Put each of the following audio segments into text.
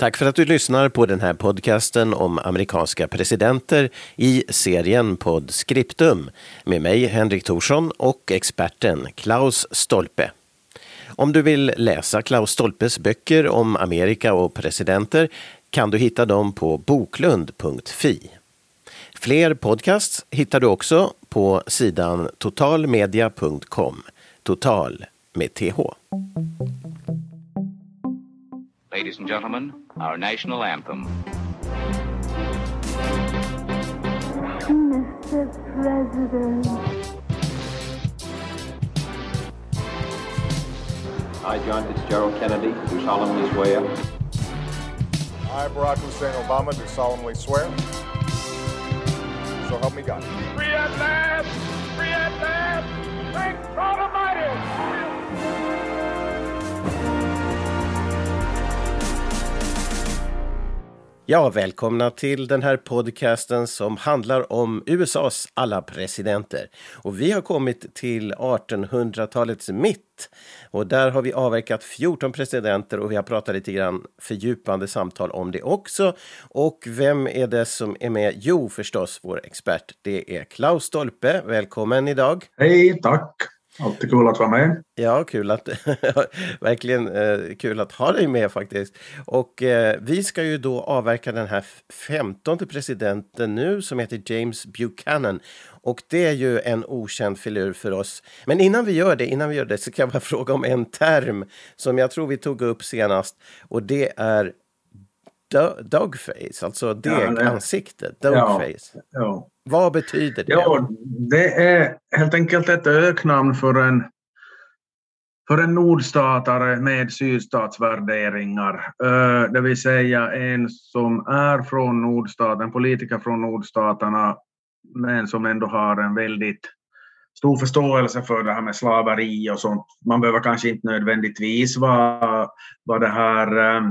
Tack för att du lyssnar på den här podcasten om amerikanska presidenter i serien Podscriptum med mig Henrik Thorsson och experten Klaus Stolpe. Om du vill läsa Klaus Stolpes böcker om Amerika och presidenter kan du hitta dem på boklund.fi. Fler podcasts hittar du också på sidan totalmedia.com. Total med TH. Ladies and gentlemen, our national anthem. Mr. President, I, John Fitzgerald Kennedy, do solemnly swear I, Barack Hussein Obama, do solemnly swear. So help me God. Free at last! Free at last! Thank God Almighty! Ja, välkomna till den här podcasten som handlar om USAs alla presidenter. Och vi har kommit till 1800-talets mitt. Och där har vi avverkat 14 presidenter och vi har pratat lite grann fördjupande samtal om det också. Och vem är det som är med? Jo, förstås vår expert. Det är Klaus Stolpe. Välkommen idag! Hej, tack! Alltid kul att vara med. Ja, kul att, verkligen eh, kul att ha dig med faktiskt. Och eh, vi ska ju då avverka den här femtonde presidenten nu som heter James Buchanan. Och det är ju en okänd filur för oss. Men innan vi gör det, innan vi gör det så kan jag bara fråga om en term som jag tror vi tog upp senast. Och det är dogface, alltså degansikte. Dogface. Ja. Vad betyder det? ja, det är helt enkelt ett öknamn för en, för en nordstatare med sydstatsvärderingar. Det vill säga en som är från nordstaten, en politiker från nordstaterna, men som ändå har en väldigt stor förståelse för det här med slaveri och sånt. Man behöver kanske inte nödvändigtvis vara, vara det här eh,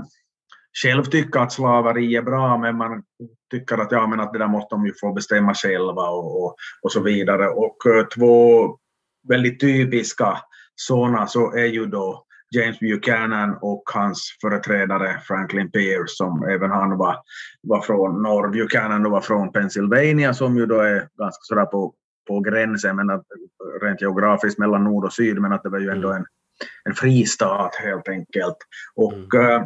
själv tycka att slaveri är bra, men man tycker att, ja, men att det där måste de ju få bestämma själva och, och, och så vidare. Och eh, två väldigt typiska sådana så är ju då James Buchanan och hans företrädare Franklin Pierce som även han var, var från norr. Buchanan var från Pennsylvania som ju då är ganska sådär på, på gränsen men att, rent geografiskt mellan nord och syd men att det var ju ändå en, en fristat helt enkelt. Och, eh,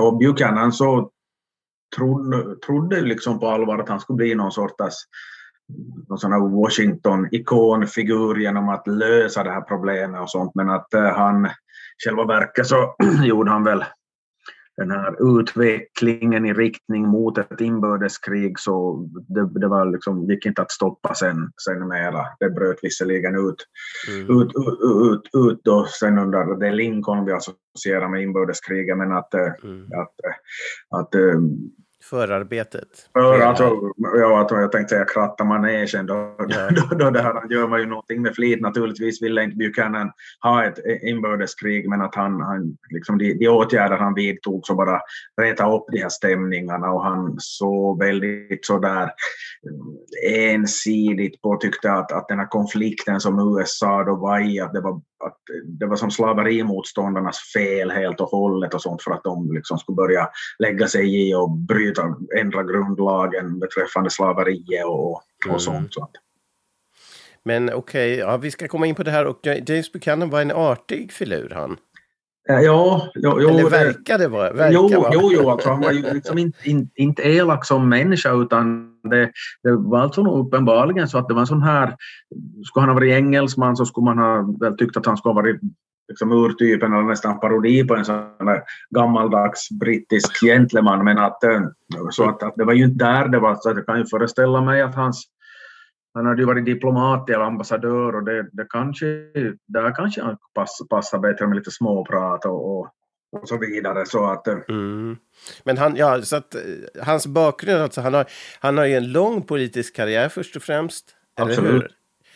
och Buchanan så trodde, trodde liksom på allvar att han skulle bli någon sorts någon sån Washington-ikonfigur genom att lösa det här problemet och sånt. Men att eh, han själva verket så gjorde han väl den här utvecklingen i riktning mot ett inbördeskrig så det, det var liksom, gick inte att stoppa sen, sen mera. Det bröt visserligen ut, Mm. ut, ut, ut, ut då sen under det Lincoln vi associerar med inbördeskriget men att, eh, Mm. att, eh, att eh, Förarbetet. för, alltså, ja, att jag tänkte säga kratta manegen. Då, Ja. då, då det här, gör man ju någonting med flit. Naturligtvis ville inte Buchanan ha ett inbördeskrig men att han, han liksom de, de åtgärder han vidtog så bara reta upp de här stämningarna och han så väldigt sådär eh, ensidigt på tyckte att, att den här konflikten som USA då var i, att det var, att det var som slaverimotståndarnas fel helt och hållet och sånt för att de liksom skulle börja lägga sig i och bryta, ändra grundlagen beträffande slaveriet och, Mm. och sånt. Så att, Men okej, ja, vi ska komma in på det här. Och James Buchanan var en artig filur han. Eh, ja, jo, jo, Eller det- verkade vara. Verkar Jo, vara. jo, jo alltså, han var ju liksom inte, inte, inte elak som människa utan det, det var alltså uppenbarligen så att det var en sån här, skulle han ha varit engelsman så skulle man ha väl tyckt att han skulle ha varit liksom urtypen eller nästan parodi på en sån där gammaldags brittisk gentleman men att, eh, så att, att det var ju inte där det var, så att jag kan ju föreställa mig att hans han hade ju varit diplomat eller ambassadör och det, det kanske, där kanske han pass, passar bättre med lite småprat och, och, och så vidare. Så att, eh, Mm. Men han, ja, så att, eh, hans bakgrund, alltså, han, har, han har ju en lång politisk karriär först och främst. Absolut.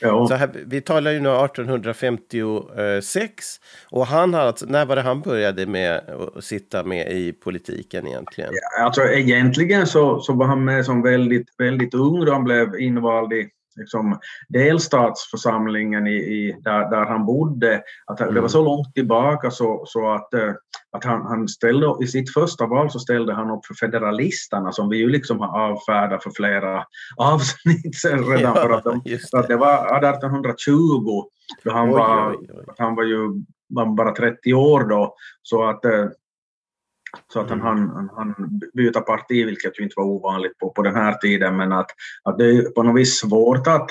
ja. Så här, vi talar ju nu 1856 och han har alltså, när var det han började med att sitta med i politiken egentligen? Alltså egentligen så, så var han med som väldigt, väldigt ung då han blev invald i liksom, delstatsförsamlingen i, i, där, där han bodde, att det var så långt tillbaka så, så att, eh, att han, han ställde, i sitt första val så ställde han upp för federalisterna som vi ju liksom har avfärdat för flera avsnitt redan Ja, för att, de, för att det. var 1820 då han, Oj, var, oj, oj. han var ju var bara 30 år då. Så att eh, så att han Mm. han, han byta parti, vilket ju inte var ovanligt på, på den här tiden, men att, att det är på något vis svårt att,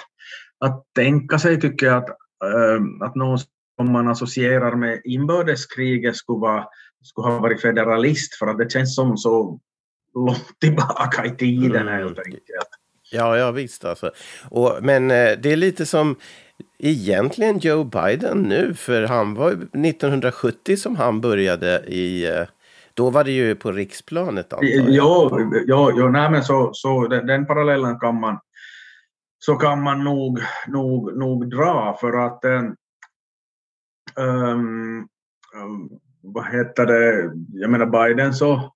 att tänka sig, tycker jag, att, eh, att någon som man associerar med inbördeskriget skulle, vara, skulle ha varit federalist, för att det känns som så långt tillbaka i tiden Mm. helt enkelt. Ja, ja visst alltså. Och, men eh, det är lite som egentligen Joe Biden nu, för han var ju 1970 som han började i... eh, Då var det ju på riksplanet antar jag. Ja, ja, ja nej, men så, så den, den parallellen kan man, så kan man nog, nog, nog dra för att ehm, vad heter det, jag menar Biden så,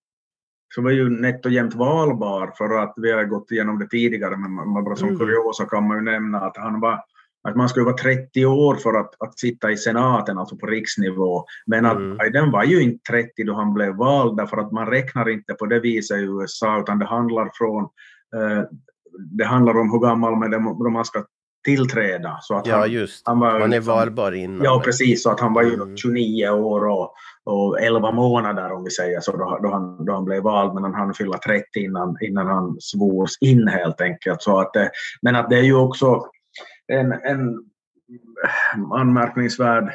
så var ju nätt och jämnt valbar för att vi har gått igenom det tidigare men bara som Mm. kuriosa kan man ju nämna att han var att man skulle vara 30 år för att, att sitta i senaten, alltså på riksnivå. Men att Mm. Biden var ju inte 30 då han blev vald, därför att man räknar inte på det viset i USA, utan det handlar, från, eh, det handlar om hur gammal man, då man ska tillträda. Så att Ja, han, just han var Man är liksom- valbar innan. Ja, precis. Så att han var ju Mm. 29 år och, och 11 månader om vi säger så, då, då, han, då han blev vald, men han hann fylla 30 innan, innan han svors in helt enkelt. Så att, eh, men att det är ju också en, en anmärkningsvärd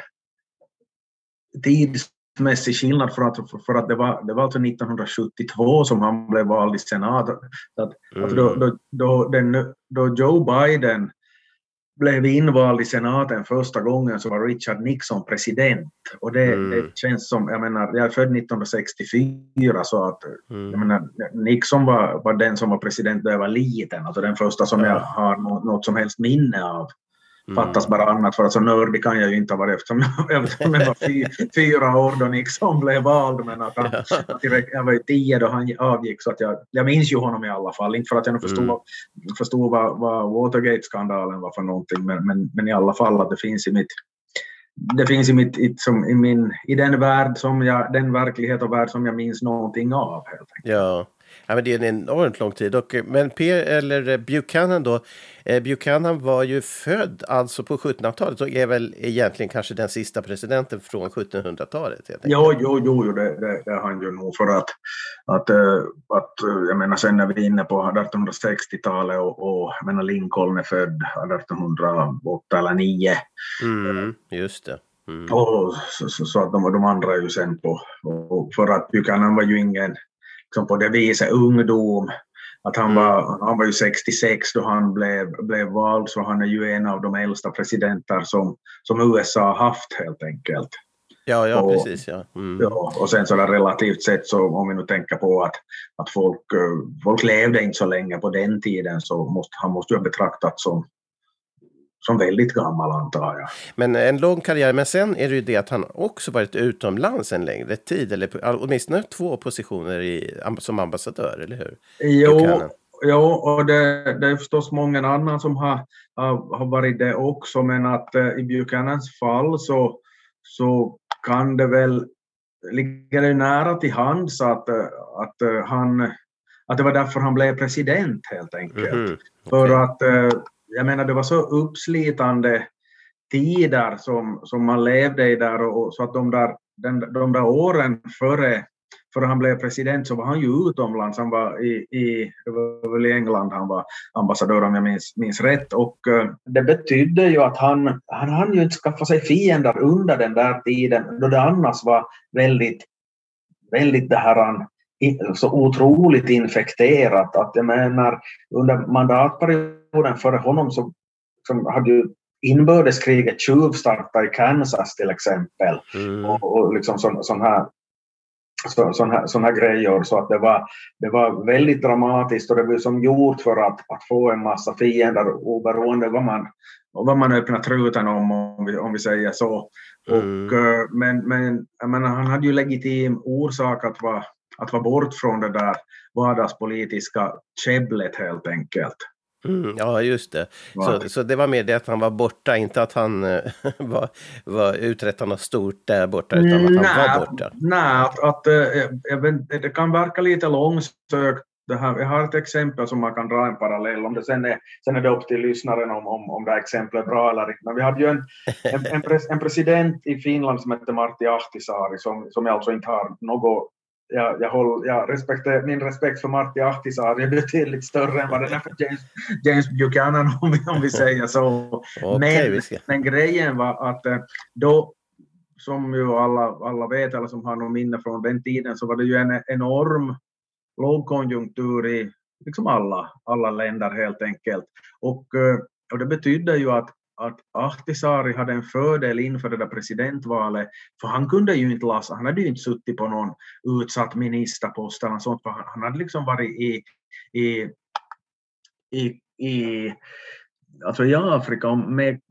tidsmässig skillnad för att, för att det, var, det var alltså 1972 som han blev vald i senaten. Så att, att då, Mm. då, då, den, då Joe Biden blev invald i senaten första gången så var Richard Nixon president. Och det, Mm. det känns som, jag menar, jag är född 1964 så att Mm. jag menar, Nixon var, var den som var president då jag var liten, alltså den första som Ja. jag har något, något som helst minne av. Mm. Fattas bara annat, för att så nördig kan jag ju inte ha varit eftersom jag, eftersom jag var fy, fyra år då Nixon blev vald. Men att han, att jag var ju tio då han avgick, så att jag, jag minns ju honom i alla fall. Inte för att jag nu förstod, Mm. förstod vad, vad Watergate-skandalen var för någonting, men, men, men i alla fall att det finns i mitt det finns i, mitt, i, som, i, min, i den värld som jag, den verklighet och värld som jag minns någonting av. Helt enkelt. Ja. Ja, men det är en enormt lång tid. Och, eh, men P, eller eh, Buchanan då, eh, Buchanan var ju född alltså på 1700-talet och är väl egentligen kanske den sista presidenten från 1700-talet. helt enkelt. Jo, jo, jo, det, det, det är han ju nog för att, att, eh, att jag menar sen när vi är inne på 1860-talet och, och jag menar Lincoln är född 1808 eller 9 Mm, just det. Mm. och så, så, så att de, de andra är ju sen på, och för att Buchanan var ju ingen liksom på det viset ungdom att han, Mm. var, han var ju 66 då han blev, blev vald så han är ju en av de äldsta presidenter som, som USA har haft helt enkelt. Ja, ja, Och- precis. Ja. Mm. Ja, och sen så där relativt sett så om vi nu tänker på att, att folk, eh, folk levde inte så länge på den tiden så måste han måste ju ha betraktats som, som väldigt gammal antar jag. Men en lång karriär. Men sen är det ju det att han också varit utomlands en längre tid. Eller åtminstone två positioner i, som ambassadör, eller hur? Jo, jo och det, det är förstås många andra som har, har, varit det också men att eh, i Buchanans fall så, så kan det väl ligger det nära till hands att, eh, att, eh, han, att det var därför han blev president helt enkelt. Mhm, För okej. att eh, jag menar det var så uppslitande tider som, som man levde i där och, och så att de där, den, de där åren före, före han blev president så var han ju utomlands. Han var i, i, det var väl i England han var ambassadör om jag minns, minns rätt och eh, det betydde ju att han, han hann ju inte skaffa sig fiender under den där tiden då det annars var väldigt, väldigt det här så otroligt infekterat att jag menar under mandatperioden före honom så som hade ju inbördeskriget tjuvstartat i Kansas till exempel Mm. och, och liksom sån, sån här så, sån här, sån här grejer så att det var, det var väldigt dramatiskt och det var som gjort för att, att få en massa fiender oberoende vad man, vad man öppnar truten om, om vi, om vi säger så. Mm. Och, eh, men men menar, han hade ju legitim orsak att vara, att vara bort från det där vardagspolitiska käbblet helt enkelt. Mm, ja, just det. Så, så det var mer det att han var borta, inte att han eh, var, var uträttade något stort där borta, utan att han Nej, var borta. Nej, att, att, eh, vet, det kan verka lite långsökt. Det här, jag har ett exempel som man kan dra en parallell om det. Sen är, sen är det upp till lyssnaren om, om, om det här exemplet är bra eller inte. Men vi hade ju en, en, en, pres, en president i Finland som hette Martti Ahtisaari som, som jag alltså inte har något jag, jag håller, jag respekter, min respekt för Martti Ahtisaari är betydligt större än vad den är för James, James Buchanan om vi, om vi säger så. Men, men grejen var att eh, då, som ju alla, alla vet eller som har något minne från den tiden, så var det ju en enorm lågkonjunktur i liksom alla, alla länder helt enkelt. Och, eh, och det betydde ju att, att Ahtisaari hade en fördel inför det där presidentvalet, för han kunde ju inte lassa, han hade ju inte suttit på någon utsatt ministerpost eller sånt, för han, han hade liksom varit i, i, i, i, alltså i Afrika och med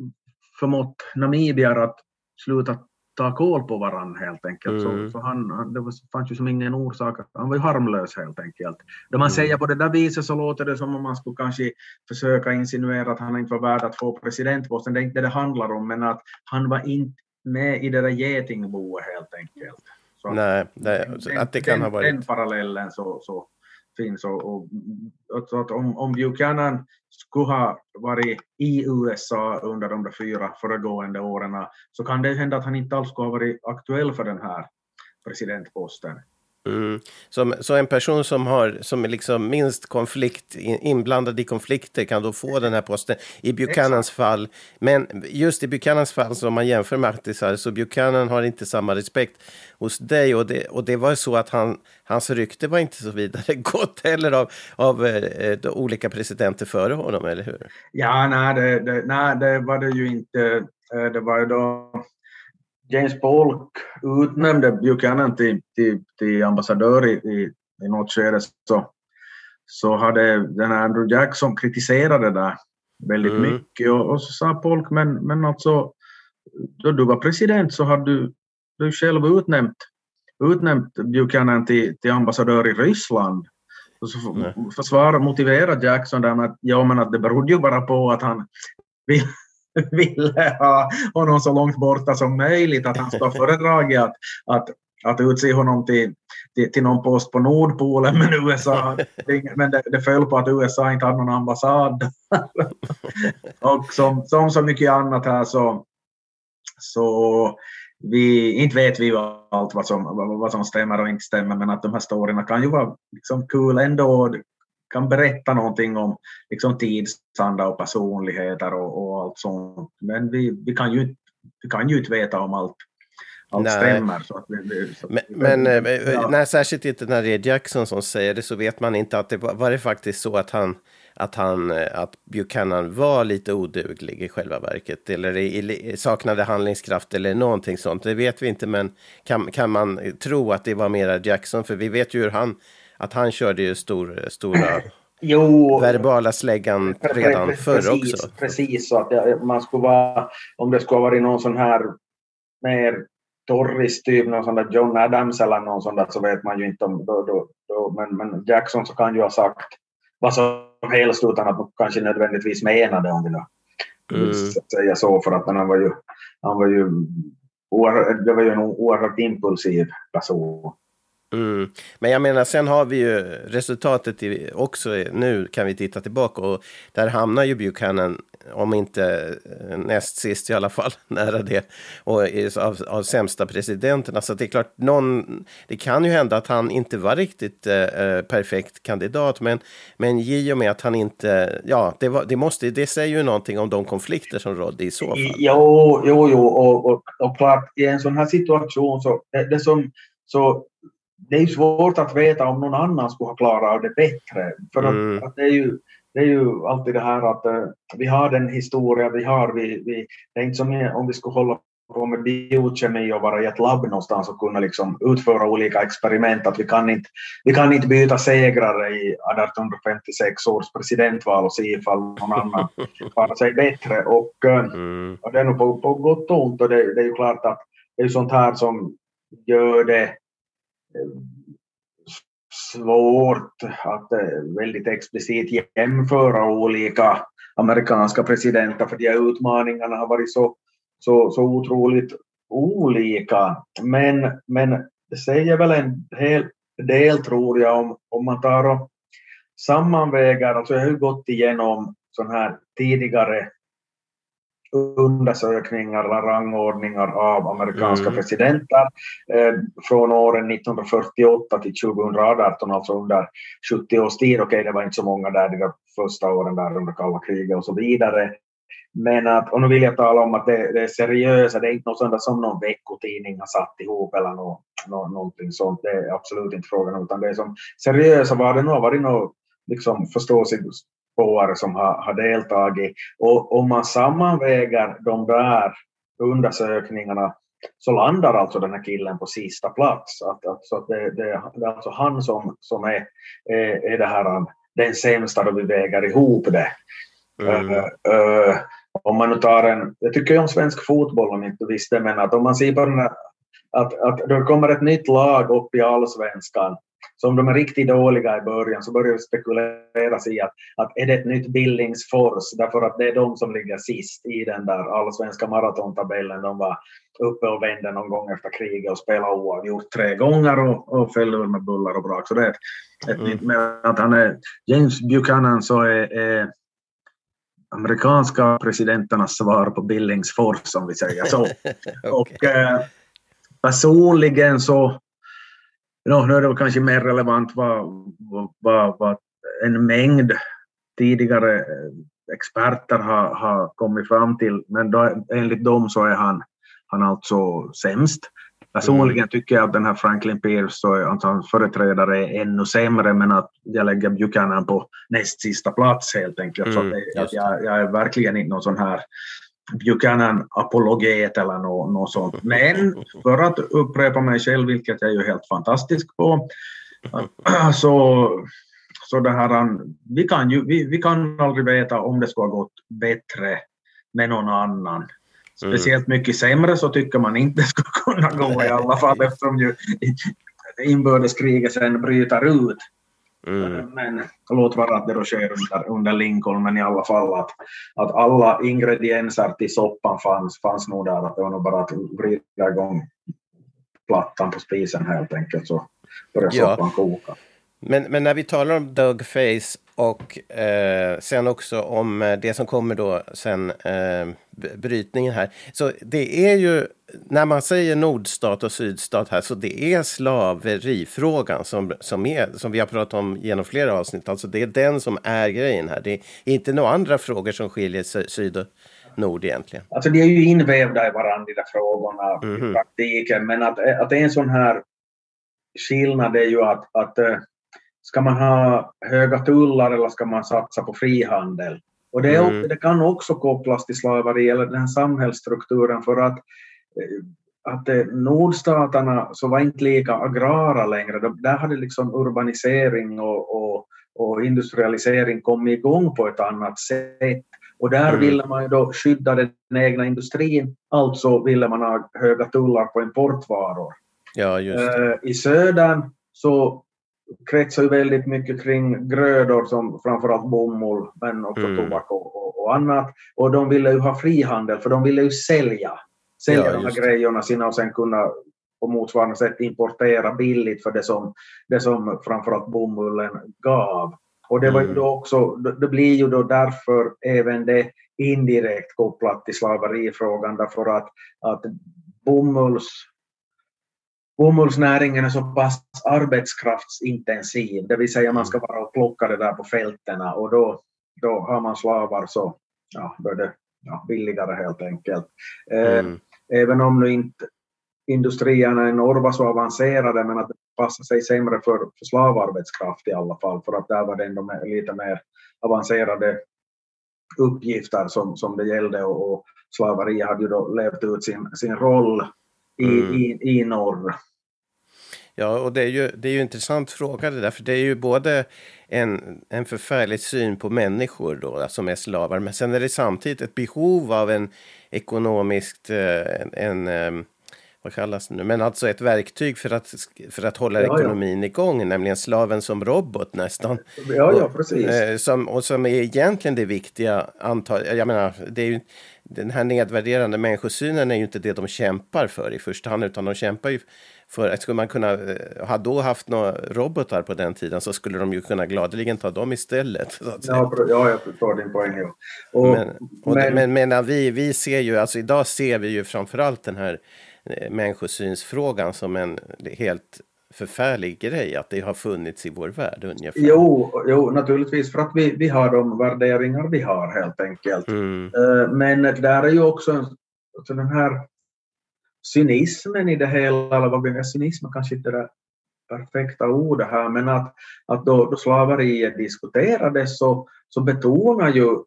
förmått namibier att sluta ta koll på varandra helt enkelt. Mm. Så, så han, det var, fanns ju som ingen orsak, han var ju harmlös helt enkelt. Då man Mm. säger på det där viset så låter det som om man skulle kanske försöka insinuera att han inte var värd att få presidentposten. Det är inte det det handlar om, men att han var inte med i det där getingboet helt enkelt. Så Nej, det, så den, att det kan den, ha varit... Den parallellen så, så finns. Och, och, och, att om, om Buchanan skulle ha varit i USA under de där fyra föregående åren så kan det hända att han inte alls skulle ha varit aktuell för den här presidentposten. Mm. Som, så en person som, har, som är liksom minst konflikt, in- inblandad i konflikter kan då få den här posten i Buchanans fall. Men just i Buchanans fall, som man jämför med Ahtisaari, så Buchanan har inte samma respekt hos dig. Och det, och det var så att han, hans rykte var inte så vidare gott heller av, av eh, de olika presidenter före honom, eller hur? Ja, nej det, det, nej, det var det ju inte. Eh, Det var då James Polk utnämnde Buchanan till, till, till ambassadör i, i, i något skede så, så hade den här Andrew Jackson kritiserat det där väldigt Mm. mycket och, och så sa Polk men, men alltså då du var president så hade du, du själv utnämnt, utnämnt Buchanan till, till ambassadör i Ryssland. Och så Nej. försvara, motivera Jackson där med att, ja, men att det berodde ju bara på att han ville ha honom så långt borta som möjligt, att han skulle ha föredragit att, att, att utse honom till, till, till någon post på Nordpolen, men USA, men det, det föll på att USA inte hade någon ambassad. och som, som så mycket annat här så, så vi, inte vet vi allt vad som, vad, vad som stämmer och inte stämmer, men att de här storyna kan ju vara liksom kul ändå. Kan berätta någonting om liksom tidsanda och personligheter och, och allt sånt. Men vi, vi, kan ju, inte- vi kan ju inte veta om allt, allt Nej. stämmer. Så att vi, så, Men, men eh, ja. nej, särskilt inte när det är Jackson som säger det så vet man inte att det var, var det faktiskt så att han att han, eh, att Buchanan var lite oduglig i själva verket eller i, i, saknade handlingskraft eller någonting sånt. Det vet vi inte, men kan, kan man tro att det var mera Jackson? För vi vet ju hur han, att han körde ju stor, stora Jo, verbala släggan redan Precis, förr också. Precis, så att jag- man skulle vara, om det skulle ha varit någon sån här mer Torris typ, någon sån där John Adams eller någon sån där så vet man ju inte om, då, då, då, men, men Jackson så kan ju ha sagt vad som helst utan att man kanske nödvändigtvis menade om vi nu Mm. säga så för att han var ju, han var ju det var ju en oerhört impulsiv person. Mm. Men jag menar, sen har vi ju resultatet i, också nu kan vi titta tillbaka och där hamnar ju Buchanan, om inte eh, näst sist i alla fall, nära det, och av, av sämsta presidenterna. Så det är klart, någon, det kan ju hända att han inte var riktigt eh, eh perfekt kandidat, men, men i och med att han inte, ja, det, var, det, måste, det säger ju någonting om de konflikter som rådde i så fall. Jo, jo, jo och, och, och klart i en sån här situation så det, det som så det är svårt att veta om någon annan skulle ha klarat av det bättre. För att, Mm. att det, är ju, det är ju alltid det här att eh, vi har den historia vi har. Vi, vi, det är inte som om vi skulle hålla på med biokemi och vara i ett labb någonstans och kunna liksom utföra olika experiment. Att vi, kan inte, vi kan inte byta segrare i 1856 års presidentval och se ifall någon annan klarar sig bättre. Och, eh, Mm. och det är nog på, på gott och ont och det, det är ju klart att det är sånt här som gör det svårt att eh, väldigt explicit jämföra olika amerikanska presidenter för de här utmaningarna har varit så, så, så otroligt olika. Men, men det säger väl en hel del tror jag om, om man tar och sammanväger, alltså jag har ju gått igenom sådana här tidigare undersökningar eller rangordningar av amerikanska mm. presidenter eh, från åren 1948 till 2018, alltså under 70 års tid. Okej, okay, det var inte så många där de första åren där under kalla kriget och så vidare. Men att, och nu vill jag tala om att det, det är seriösa, det är inte något sånt som någon veckotidning har satt ihop eller något, något, någonting sånt. Det är absolut inte frågan utan det är som seriösa, vad det nu har varit något liksom förståsigpåare som har, har deltagit. Och om man sammanväger de där undersökningarna så landar alltså den här killen på sista plats. Att, att, så att det, det, det är alltså han som, som är, är, är det här, den sämsta då vi väger ihop det. Mm. Uh, uh, om man nu tar en, jag tycker om svensk fotboll om inte visste, men att om man ser på den här, att, att det kommer ett nytt lag upp i allsvenskan, så om de är riktigt dåliga i början så börjar det spekuleras i att, att är det ett nytt Billingsfors, därför att det är de som ligger sist i den där allsvenska maratontabellen. De var uppe och vände någon gång efter kriget och spelade oavgjort tre gånger och, och föll ur med bullar och brak. Så det är ett, mm. nytt, men att han är James Buchanan så är, är amerikanska presidenternas svar på Billingsfors, om vi säger så. okay. Och eh, personligen så, no, nu är det kanske mer relevant vad, vad, vad en mängd tidigare eh, experter har, har kommit fram till, men då, enligt dem så är han, han alltså sämst. Personligen tycker jag att den här Franklin Pierce och alltså hans företrädare är ännu sämre men att jag lägger Buchanan på näst sista plats helt enkelt. Mm, så jag, jag, är verkligen inte någon sån här Buchanan-apologet eller något, något sånt. Men för att upprepa mig själv, vilket jag är ju helt fantastisk på, så, så det här, vi, kan ju, vi, vi kan aldrig veta om det skulle ha gått bättre med någon annan. Mm. Speciellt mycket sämre så tycker man inte skulle kunna gå i alla fall eftersom ju inbördeskriget sen bryter ut. Mm. Men låt vara att det då sker under, under Lincoln, men i alla fall att, att alla ingredienser till soppan fanns, fanns nog där. Att det var nog bara att vrida igång plattan på spisen helt enkelt så börjar ja. soppan koka. Men, men när vi talar om Doug Face och eh, sen också om eh, det som kommer då sen, eh, brytningen här. Så det är ju, när man säger nordstat och sydstat här, så det är slaverifrågan som, som, är, som vi har pratat om genom flera avsnitt. Alltså det är den som är grejen här. Det är inte några andra frågor som skiljer syd och nord egentligen. Alltså de är ju invävda i varandra, de där frågorna mm -hmm. i praktiken. Men att, att det är en sån här skillnad är ju att, att eh, Ska man ha höga tullar eller ska man satsa på frihandel? Och det, är, mm. det kan också kopplas till slaveri eller den här samhällsstrukturen för att, eh, att eh, nordstaterna så var inte lika agrara längre. Där hade liksom urbanisering och, och, och industrialisering kommit igång på ett annat sätt. Och där mm. ville man ju då skydda den egna industrin, alltså ville man ha höga tullar på importvaror. Ja, just det. Eh, I södern så kretsar ju väldigt mycket kring grödor som framförallt bomull, men också mm. tobak och, och, och, annat. Och de ville ju ha frihandel, för de ville ju sälja, sälja ja, de här grejerna sina och sen kunna på motsvarande sätt importera billigt för det som, det som framförallt bomullen gav. Och det var ju mm. då också, det blir ju då därför även det indirekt kopplat till slaverifrågan därför att, att bomulls bomullsnäringen är så pass arbetskraftsintensiv, det vill säga man ska vara och plocka det där på fältena och då, då har man slavar så ja, då är det ja, billigare helt enkelt. Eh, mm. Även om nu inte industrierna i norr var så avancerade men att det passar sig sämre för, för slavarbetskraft i alla fall för att där var det ändå lite mer avancerade uppgifter som, som det gällde och, och slaveriet hade ju då levt ut sin, sin roll i, mm. i, i norr. Ja, och det är ju, det är ju en intressant fråga det där, för det är ju både en, en förfärlig syn på människor då, som är slavar, men sen är det samtidigt ett behov av en ekonomiskt, eh, en, en eh, vad kallas det nu, men alltså ett verktyg för att, för att hålla Ja, ja. ekonomin igång, nämligen slaven som robot nästan. Ja, ja, precis. Eh, Som, och som är egentligen det viktiga antal, jag menar, det är ju, den här nedvärderande människosynen är ju inte det de kämpar för i första hand, utan de kämpar ju för att skulle man kunna, eh, ha då haft några robotar på den tiden så skulle de ju kunna gladeligen ta dem istället. Ja, ja, jag förstår din poäng. Ja. Och, Men, och det, men, men vi, vi ser ju, alltså idag ser vi ju framförallt den här människosynsfrågan som en helt förfärlig grej, att det har funnits i vår värld ungefär. Jo, jo, naturligtvis för att vi, vi har de värderingar vi har helt enkelt. Mm, Eh, Men där är ju också alltså den här cynismen i det hela, eller vad det, cynism kanske inte är det perfekta ordet här, men att, att då, då slaveriet diskuterades så, så betonar ju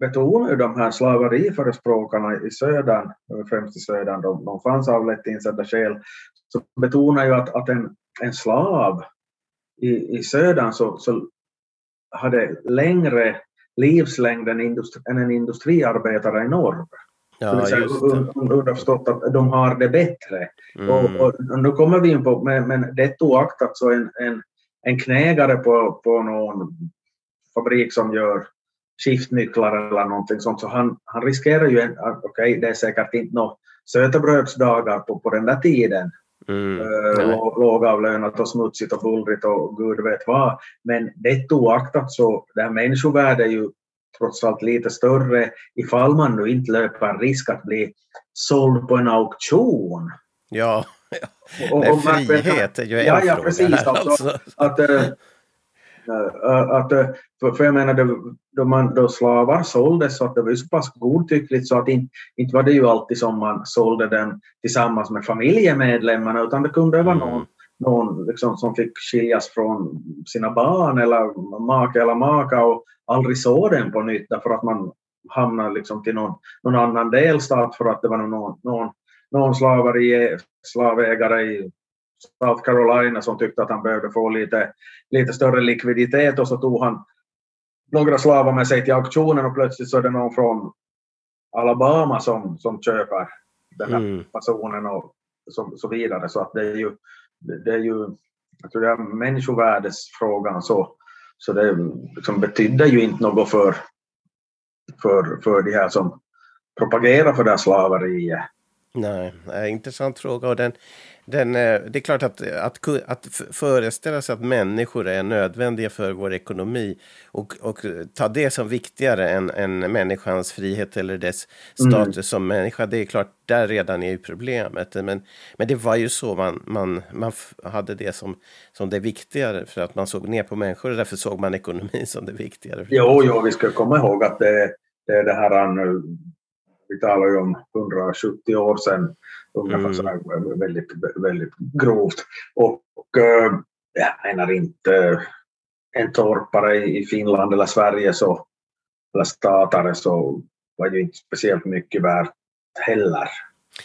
betonar ju de här slaveriförespråkarna i södern, främst i södern, de, de fanns av lätt insedda skäl, så betonar ju att, att en, en slav i, i södern så, så hade längre livslängd än, industri, än en industriarbetare i norr. Ja, säga, det. un- underförstått att de har det bättre. Mm, Och, och, och nu kommer vi in på, men, men det oaktat så en, en, en knägare på, på någon fabrik som gör skiftnycklar eller någonting sånt, så han, han riskerar ju, en- okej det är säkert inte några sötebrödsdagar på, på den där tiden, mm, lå- lågavlönat och smutsigt och bullrigt och gud vet vad, men det oaktat så det här människovärdet är ju trots allt lite större ifall man nu inte löper risk att bli såld på en auktion. Ja, Och- nej, och märk väl- frihet är ju en Ja, ja, precis, alltså. alltså. att, äh, att äh, för, för jag menar, det, då, man, då slavar såldes så att det var ju så pass godtyckligt så att inte, inte var det ju alltid som man sålde den tillsammans med familjemedlemmarna utan det kunde vara Mm. någon, någon liksom, som fick skiljas från sina barn eller make eller maka och aldrig såg den på nytt därför att man hamnade liksom till någon, någon annan delstat för att det var någon, någon, någon slaveri, slavägare i South Carolina som tyckte att han behövde få lite, lite större likviditet och så tog han några slavar med sig till auktionen och plötsligt så är det någon från Alabama som, som köper den här Mm. personen och så, så vidare. Så att det är ju, det är ju jag tror det är människovärdesfrågan så, så det liksom betydde ju inte något för, för, för de här som propagerar för det här slaveriet. Nej, nej, intressant fråga. Och den, den, eh, det är klart att, att, att föreställa sig att människor är nödvändiga för vår ekonomi och, och ta det som viktigare än, än människans frihet eller dess status som människa. Det är klart, där redan är ju problemet. Men, men det var ju så man, man, man hade det som, som det viktigare för att man såg ner på människor och därför såg man ekonomin som det viktigare. Jo, jo, vi ska komma ihåg att det, det är det här nu, vi talar ju om 170 år sedan, ungefär Mm. väldigt, väldigt grovt. Och eh, jag menar inte en torpare i Finland eller Sverige så, eller statare så var ju inte speciellt mycket värt heller.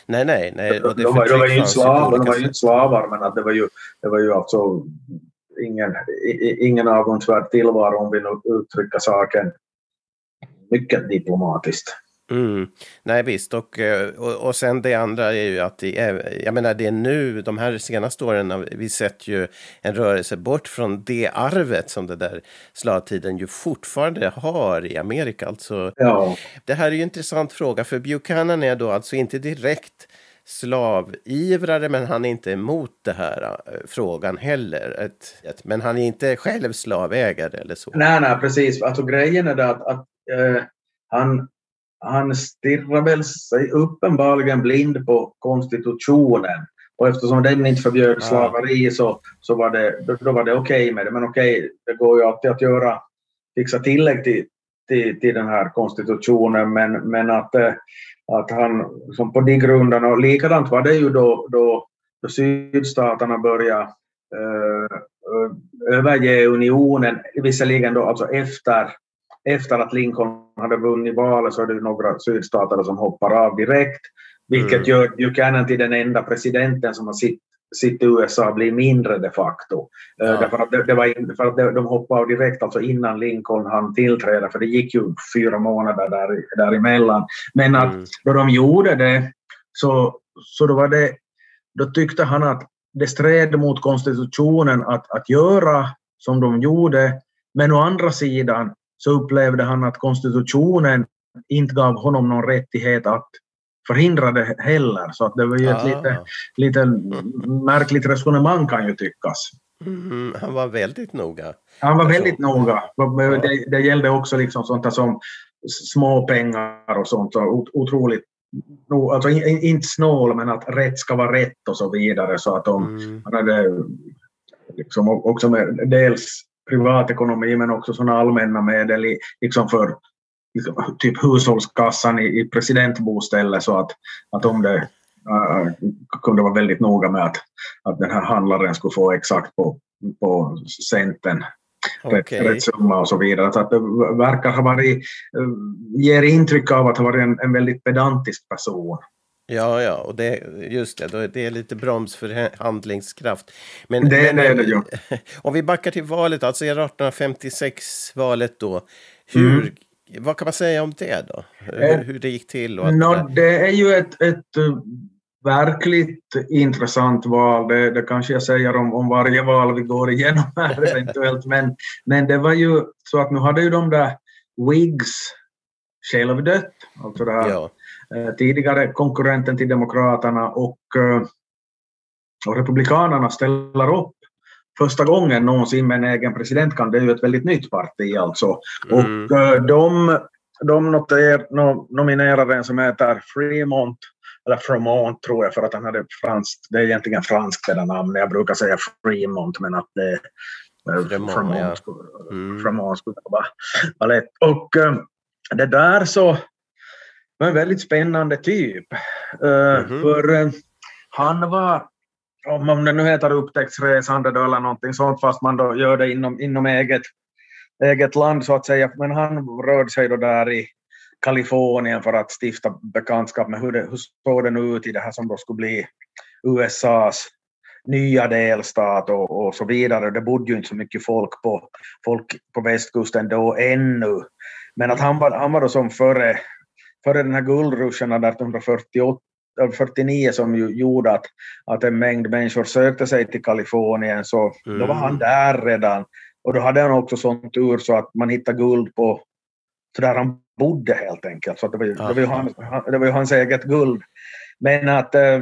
Nej, nej, nej. Och det de, var, de var ju inte slavar, de var ju inte slavar men att det var ju, det var ju alltså ingen, ingen avundsvärd tillvaro om vi nu uttrycker saken mycket diplomatiskt. Mm. Nej visst, och, eh, och, och sen det andra är ju att det är, jag menar det är nu, de här senaste åren vi sett ju en rörelse bort från det arvet som det där slavtiden ju fortfarande har i Amerika. Alltså, Ja, det här är ju en intressant fråga, för Buchanan är då alltså inte direkt slavivrare, men han är inte emot det här eh, frågan heller. Ett, ett, men han är inte själv slavägare eller så. nej, nej, precis. Alltså grejen är det att, att eh, han, han stirrar väl sig uppenbarligen blind på konstitutionen. Och eftersom den inte förbjöd slaveri så, så var det, då, då var det okej med det. Men okej, det går ju alltid att göra, fixa tillägg till, till, till den här konstitutionen. Men, men att, eh, att han, som på de grunderna, och likadant var det ju då, då, då sydstaterna började eh, eh, överge unionen, visserligen då alltså efter, efter att Lincoln hade vunnit valet så är det några sydstater som hoppar av direkt, vilket Mm. gör Buchanan till den enda presidenten som har sitt, sitt USA blir mindre de facto. Eh, Ja. Därför att, det, det var för att de, de hoppade av direkt alltså innan Lincoln hann tillträda, för det gick ju fyra månader där, däremellan. Men att Mm. då de gjorde det så, så då var det då tyckte han att det stred mot konstitutionen att, att göra som de gjorde, men å andra sidan så upplevde han att konstitutionen inte gav honom någon rättighet att förhindra det heller. Så att det var ju ett Ah. lite, lite märkligt resonemang kan ju tyckas. Mm, han var väldigt noga. Han var Alltså, väldigt noga. Det, det gällde också liksom sånt som små pengar och sånt. Så ot- otroligt, alltså in- in- inte snål, men att rätt ska vara rätt och så vidare. Så att de, Mm. han hade liksom också med dels privatekonomi men också sådana allmänna medel i, liksom för liksom, typ hushållskassan i, i presidentbostället så att, att om det äh, kunde vara väldigt noga med att, att den här handlaren skulle få exakt på, på centen rätt, Okej. rätt summa och så vidare. Så att det verkar ha varit, äh, ger intryck av att ha varit en, en väldigt pedantisk person. Ja, ja, och det, just det, det är lite broms för handlingskraft. Men, Det- men, det ju. Om vi backar till valet, alltså 1856-valet då. Hur, Mm. Vad kan man säga om det då? Hur, Eh, hur det gick till och Nå, det är ju ett, ett eh, verkligt intressant val. Det, det kanske jag säger om, om varje val vi går igenom här eventuellt. Men, men det var ju så att nu hade ju de där Whigs självdött, alltså det här Ja, tidigare konkurrenten till Demokraterna och, eh, och Republikanerna ställer upp första gången någonsin med en egen presidentkandidat. Det är ju ett väldigt nytt parti alltså. Mm. Och eh, de, de noter, no, nominerade en som heter Fremont, eller Fremont tror jag för att han hade franskt, det är egentligen franskt det där namnet. Jag brukar säga Fremont men att det eh, Fremont, Fremont, ja. Mm. Fremont skulle vara, lätt. Och eh, det där så var en väldigt spännande typ. Eh, Mhm. För eh, han var, om det nu heter upptäcktsresande då eller någonting sånt, fast man då gör det inom, inom eget, eget land så att säga. Men han rörde sig då där i Kalifornien för att stifta bekantskap med hur, det, hur såg det nu ut i det här som då skulle bli USAs nya delstat och, och så vidare. Det bodde ju inte så mycket folk på, folk på västkusten då ännu. Men att han var, han var då som före, före den här guldruschen 1848 äh, 49 som ju gjorde att, att en mängd människor sökte sig till Kalifornien så då var han Mm. där redan. Och då hade han också sån tur så att man hittade guld på så där han bodde helt enkelt. Så att det, var ju, det, var ju han- det var ju hans eget guld. Men att eh,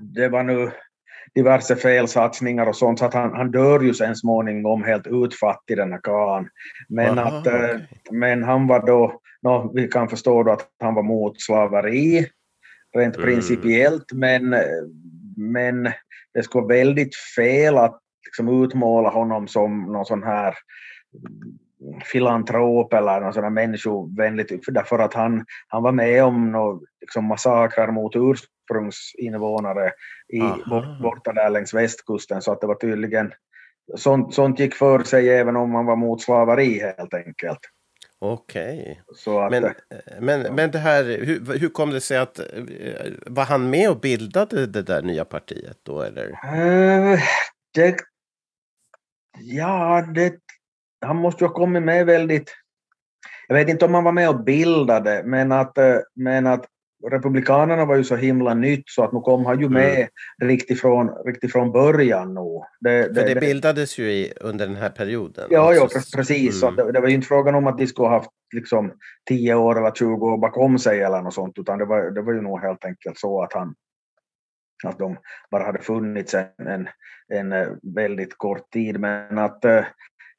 det var nu diverse felsatsningar och sånt så att han, han dör ju sen småningom helt utfattig den här karln. Men, Aha, att, eh, men han var då, nå, vi kan förstå då att han var mot slaveri rent Mm. principiellt men, men det skulle vara väldigt fel att liksom utmåla honom som någon sån här filantrop eller någon sån här människovänligt, för därför att han, han var med om några liksom massakrer mot ursprungsinvånare i, Aha. bort, borta där längs västkusten så att det var tydligen sånt, sånt gick för sig även om man var mot slaveri helt enkelt. okej. Att, Men, men, men det här, hur, hur kom det sig att... eh, Var han med och bildade det där nya partiet då, eller? Eh, det, ja, det, han måste ju ha kommit med väldigt... Jag vet inte om han var med och bildade, men att, eh, men att Republikanerna var ju så himla nytt så att nu kom han ju med riktigt, från, riktigt från början. Nu. Det, För det bildades ju i, under den här perioden. Ja, ja pre- precis. Så Mm. att det, det var ju inte frågan om att de skulle ha haft liksom, 10 år eller 20 år bakom sig eller något sånt, utan det var, det var ju nog helt enkelt så att han att de bara hade funnits en, en, en eh, väldigt kort tid. Men att eh,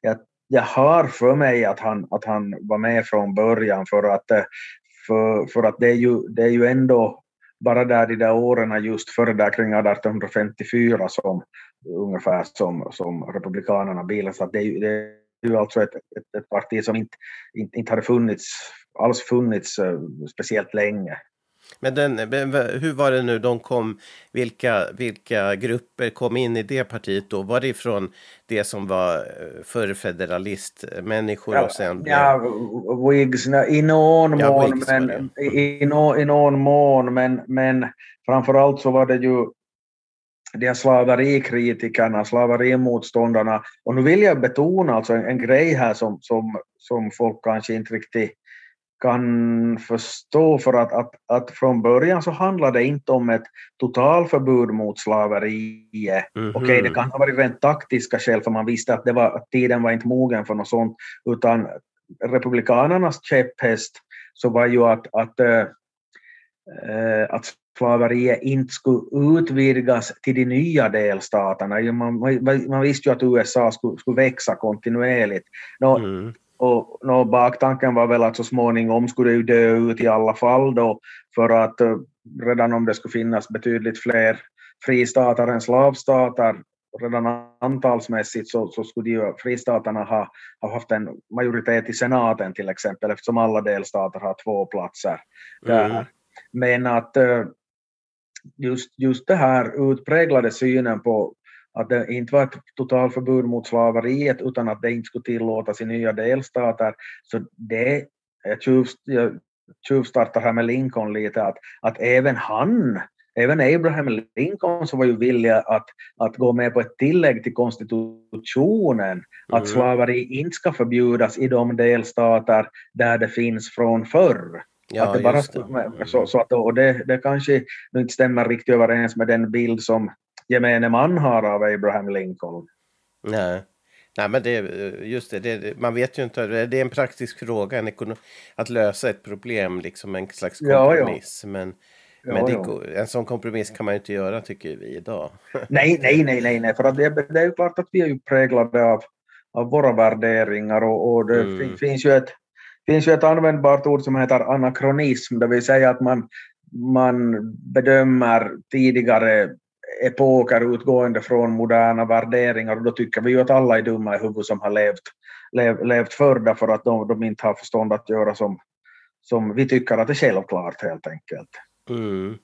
jag, jag har för mig att han, att han var med från början för att, eh, för, för att det, är ju, det är ju ändå bara där de där åren just före där kring 1854 som ungefär som, som Republikanerna bildades. Att det, är ju- det är ju alltså ett, ett, ett parti som inte, inte, inte hade funnits, alls funnits eh, speciellt länge. Men den, hur var det nu de kom, vilka, vilka grupper kom in i det partiet då? Var det ifrån det som var eh, förr federalistmänniskor och sen blev... Ja, Whigs i någon Ja, mån, var men, i, i, nå- i någon mån, men, men framförallt så var det ju de här slaverikritikerna, slaverimotståndarna. Och nu vill jag betona alltså en, en grej här som, som, som folk kanske inte riktigt kan förstå för att, att, att från början så handlade det inte om ett totalförbud mot slaveriet. Mm -hmm. Okej, okay, det kan ha varit rent taktiska skäl för man visste att, det var, att tiden var inte mogen för något sånt, utan republikanernas käpphäst så var ju att, att, äh, att slaveriet inte skulle utvidgas till de nya delstaterna. Man, man, man visste ju att USA skulle, skulle växa kontinuerligt. Nå, mm. Och no, baktanken var väl att så småningom skulle det ju dö ut i alla fall då, för att uh, redan om det skulle finnas betydligt fler fristater än slavstater, redan antalsmässigt så, så skulle ju fristaterna ha, ha haft en majoritet i senaten till exempel, eftersom alla delstater har två platser där. Mm. Men att uh, just, just det här utpräglade synen på att det inte var ett totalförbud mot slaveriet utan att det inte skulle tillåtas i nya delstater. Så det, jag, tjuv, jag tjuvstartar här med Lincoln lite, att, att även han Även Abraham Lincoln så var ju villig att, att gå med på ett tillägg till konstitutionen mm. att slaveri inte ska förbjudas i de delstater där det finns från förr. Ja, att det bara, det. Mm. Så, så, att, och det, det kanske inte stämmer riktigt överens med den bild som gemene man har av Abraham Lincoln. Nej. Nej, men det, just det, det, man vet ju inte, det är en praktisk fråga en att lösa ett problem, liksom en slags kompromiss. Ja, ja. Men, ja, men det, en sån kompromiss kan man ju inte göra tycker vi idag. nej, nej, nej, nej, nej, för att det, det är ju klart att vi är ju präglade av, av våra värderingar och, och det mm. finns, ju ett, finns ju ett användbart ord som heter anakronism, det vill säga att man, man bedömer tidigare epoker utgående från moderna värderingar och då tycker vi ju att alla är dumma i huvudet som har levt, lev, levt förr därför att de, de inte har förstånd att göra som, som vi tycker att det är självklart helt enkelt. Mm.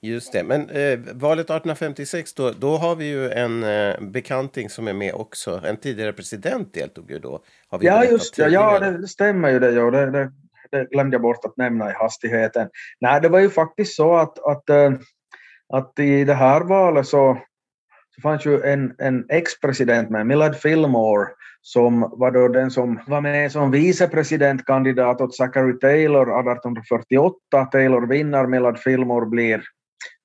Just det, men eh, valet 1856 då, då har vi ju en eh, bekanting som är med också. En tidigare president deltog ju då. ja, just det, ja, det stämmer ju det, ja, det, det, det glömde jag bort att nämna i hastigheten. Nej, det var ju faktiskt så att, att äh, att i det här valet så, så fanns ju en, en ex-president med, Millard Fillmore, som var då den som var med som vicepresidentkandidat åt Zachary Taylor 1848. Taylor vinner, Millard Fillmore blir,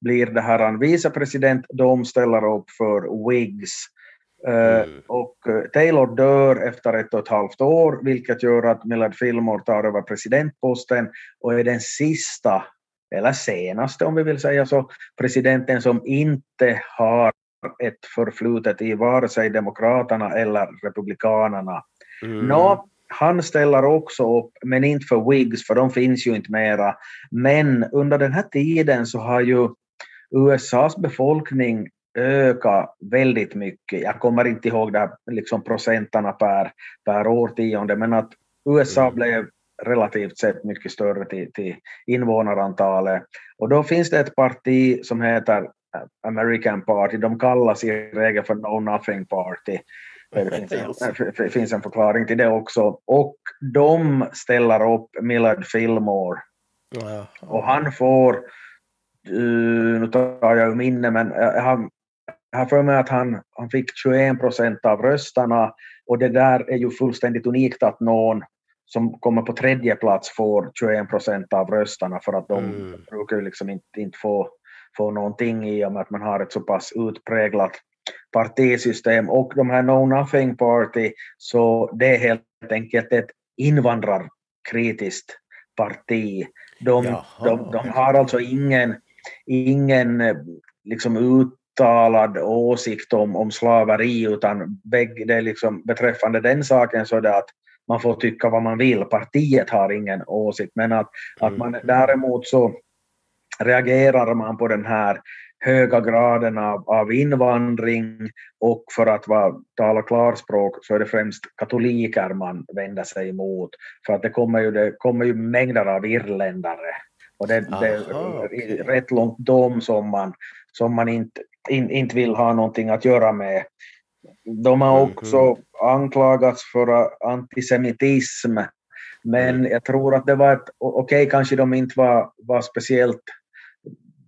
blir det här en vicepresident. De ställer upp för Whigs. Eh, mm. och eh, Taylor dör efter ett och ett halvt år, vilket gör att Millard Fillmore tar över presidentposten och är den sista eller senaste om vi vill säga så, presidenten som inte har ett förflutet i vare sig Demokraterna eller Republikanerna. Mm. Nå, han ställer också upp, men inte för Whigs, för de finns ju inte mera. Men under den här tiden så har ju USAs befolkning ökat väldigt mycket. Jag kommer inte ihåg det här, liksom procentarna per, per årtionde, men att USA mm. blev relativt sett mycket större till, till invånarantalet. Och då finns det ett parti som heter American Party, de kallas i regel för No Nothing Party. Det finns, en, finns en förklaring till det också. Och de ställer upp Millard Fillmore. Och han får, uh, nu tar jag ur minne, men jag har, jag har för mig att han, han fick 21 procent av rösterna och det där är ju fullständigt unikt att någon som kommer på tredje plats får 21 procent av rösterna för att de mm. brukar liksom inte, inte få, få någonting i och med att man har ett så pass utpräglat partisystem. Och de här No Nothing Party, så det är helt enkelt ett invandrarkritiskt parti. De, de, de, har alltså ingen, ingen liksom uttalad åsikt om, om slaveri utan bägge, det liksom, beträffande den saken så är det att man får tycka vad man vill, partiet har ingen åsikt, men att, mm. att man däremot så reagerar man på den här höga graden av, av invandring och för att vara, tala klarspråk så är det främst katoliker man vänder sig emot. För att det kommer ju, det kommer ju mängder av irländare och det, Aha, det är okay. rätt långt dem som man, som man inte, in, inte vill ha någonting att göra med. De har mhm. också mm anklagats för antisemitism, men mm. jag tror att det var ett, okej okay, kanske de inte var, var speciellt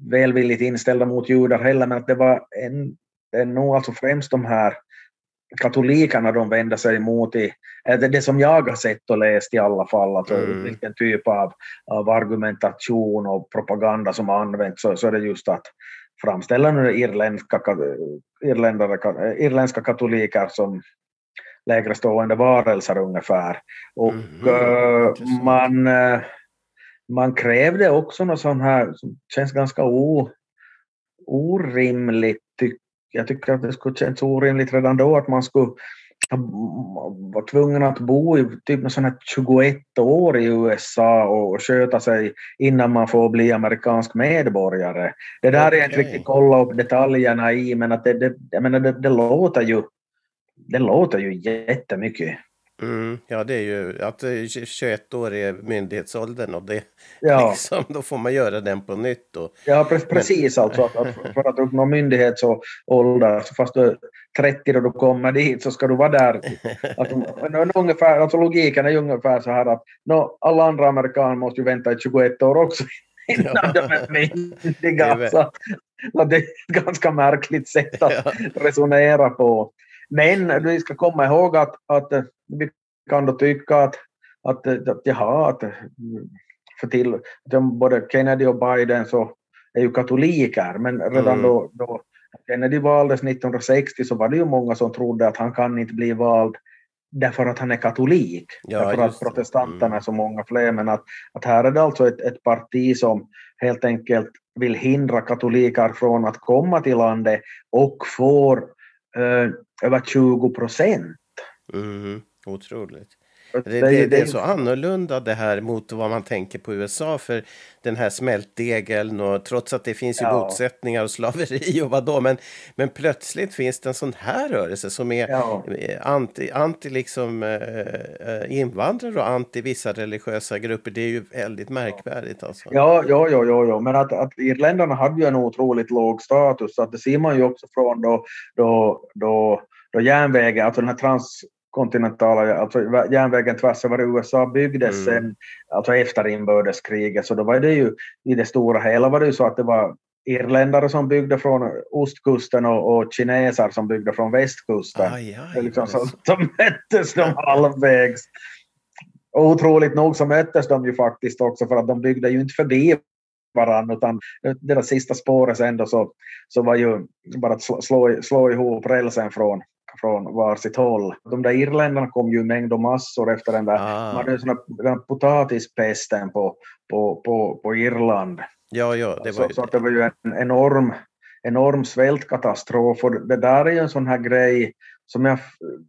välvilligt inställda mot judar heller, men att det var en, en nog alltså främst de här katolikerna de vänder sig emot i, det, det som jag har sett och läst i alla fall, alltså Mm. vilken typ av, av argumentation och propaganda som har använts, så, så är det just att framställa nu irländska, ka- irländare, ka- irländska katoliker som lägre stående varelser ungefär. Och eh, intressant. man, eh, man krävde också något sånt här som känns ganska o, orimligt. Jag tycker att det skulle känns orimligt redan då att man skulle vara tvungen att bo i typ någon sån här 21 år i USA och sköta sig innan man får bli amerikansk medborgare. Det där har jag inte riktigt kollat upp detaljerna i, men att det, det, jag menar, det, det låter ju det låter ju jättemycket. Mm, ja, det är ju att eh, 21 år är myndighetsåldern och det, Ja. liksom, då får man göra den på nytt. Och, Ja, pre- precis. Alltså, att, att för att uppnå myndighetsålder, så fast du är 30 då du kommer dit så ska du vara där. Alltså, men ungefär, alltså logiken är ju ungefär så här att no, alla andra amerikaner måste ju vänta i 21 år också innan Ja. de är Det är myndiga. väl- Så, så det är ett ganska märkligt sätt att Ja. resonera på. Men vi ska komma ihåg att, att eh, kan då tycka att, att, att jaha, att för till, både Kennedy och Biden så är ju katoliker, men redan Mm. då, då Kennedy valdes 1960 så var det ju många som trodde att han kan inte bli vald därför att han är katolik. Ja, därför att protestanterna Mm. är så många fler. Men att, att här är det alltså ett, ett parti som helt enkelt vill hindra katoliker från att komma till landet och får eh, över 20 procent. mm, otroligt. Det, Det, det, är så annorlunda det här mot vad man tänker på USA för den här smältdegeln och trots att det finns ju Ja. motsättningar och slaveri och vad då men, men plötsligt finns det en sån här rörelse som är Ja. eh, anti, anti liksom eh, eh, invandrare och anti vissa religiösa grupper. Det är ju väldigt märkvärdigt alltså. Ja, ja, ja, ja, ja. men att, att irländarna hade ju en otroligt låg status, så att det ser man ju också från då, då, då, då järnvägen, alltså den här transkontinentala, alltså järnvägen tvärs över USA byggdes Mm. sen, alltså efter inbördeskriget, så då var det ju i det stora hela var det ju så att det var irländare som byggde från ostkusten och, och kineser som byggde från västkusten. Aj, aj, liksom så, så möttes de halvvägs. Och otroligt nog så möttes de ju faktiskt också för att de byggde ju inte förbi varandra utan det där sista spåret sen då så, så var ju bara att slå, slå, slå ihop rälsen från, från varsitt håll. De där irländarna kom ju i mängd och massor efter den där Ah. man hade såna, den där potatispesten på, på, på, på Irland. Ja, ja, det var så, ju så det var ju en enorm, enorm svältkatastrof och det där är ju en sån här grej som jag,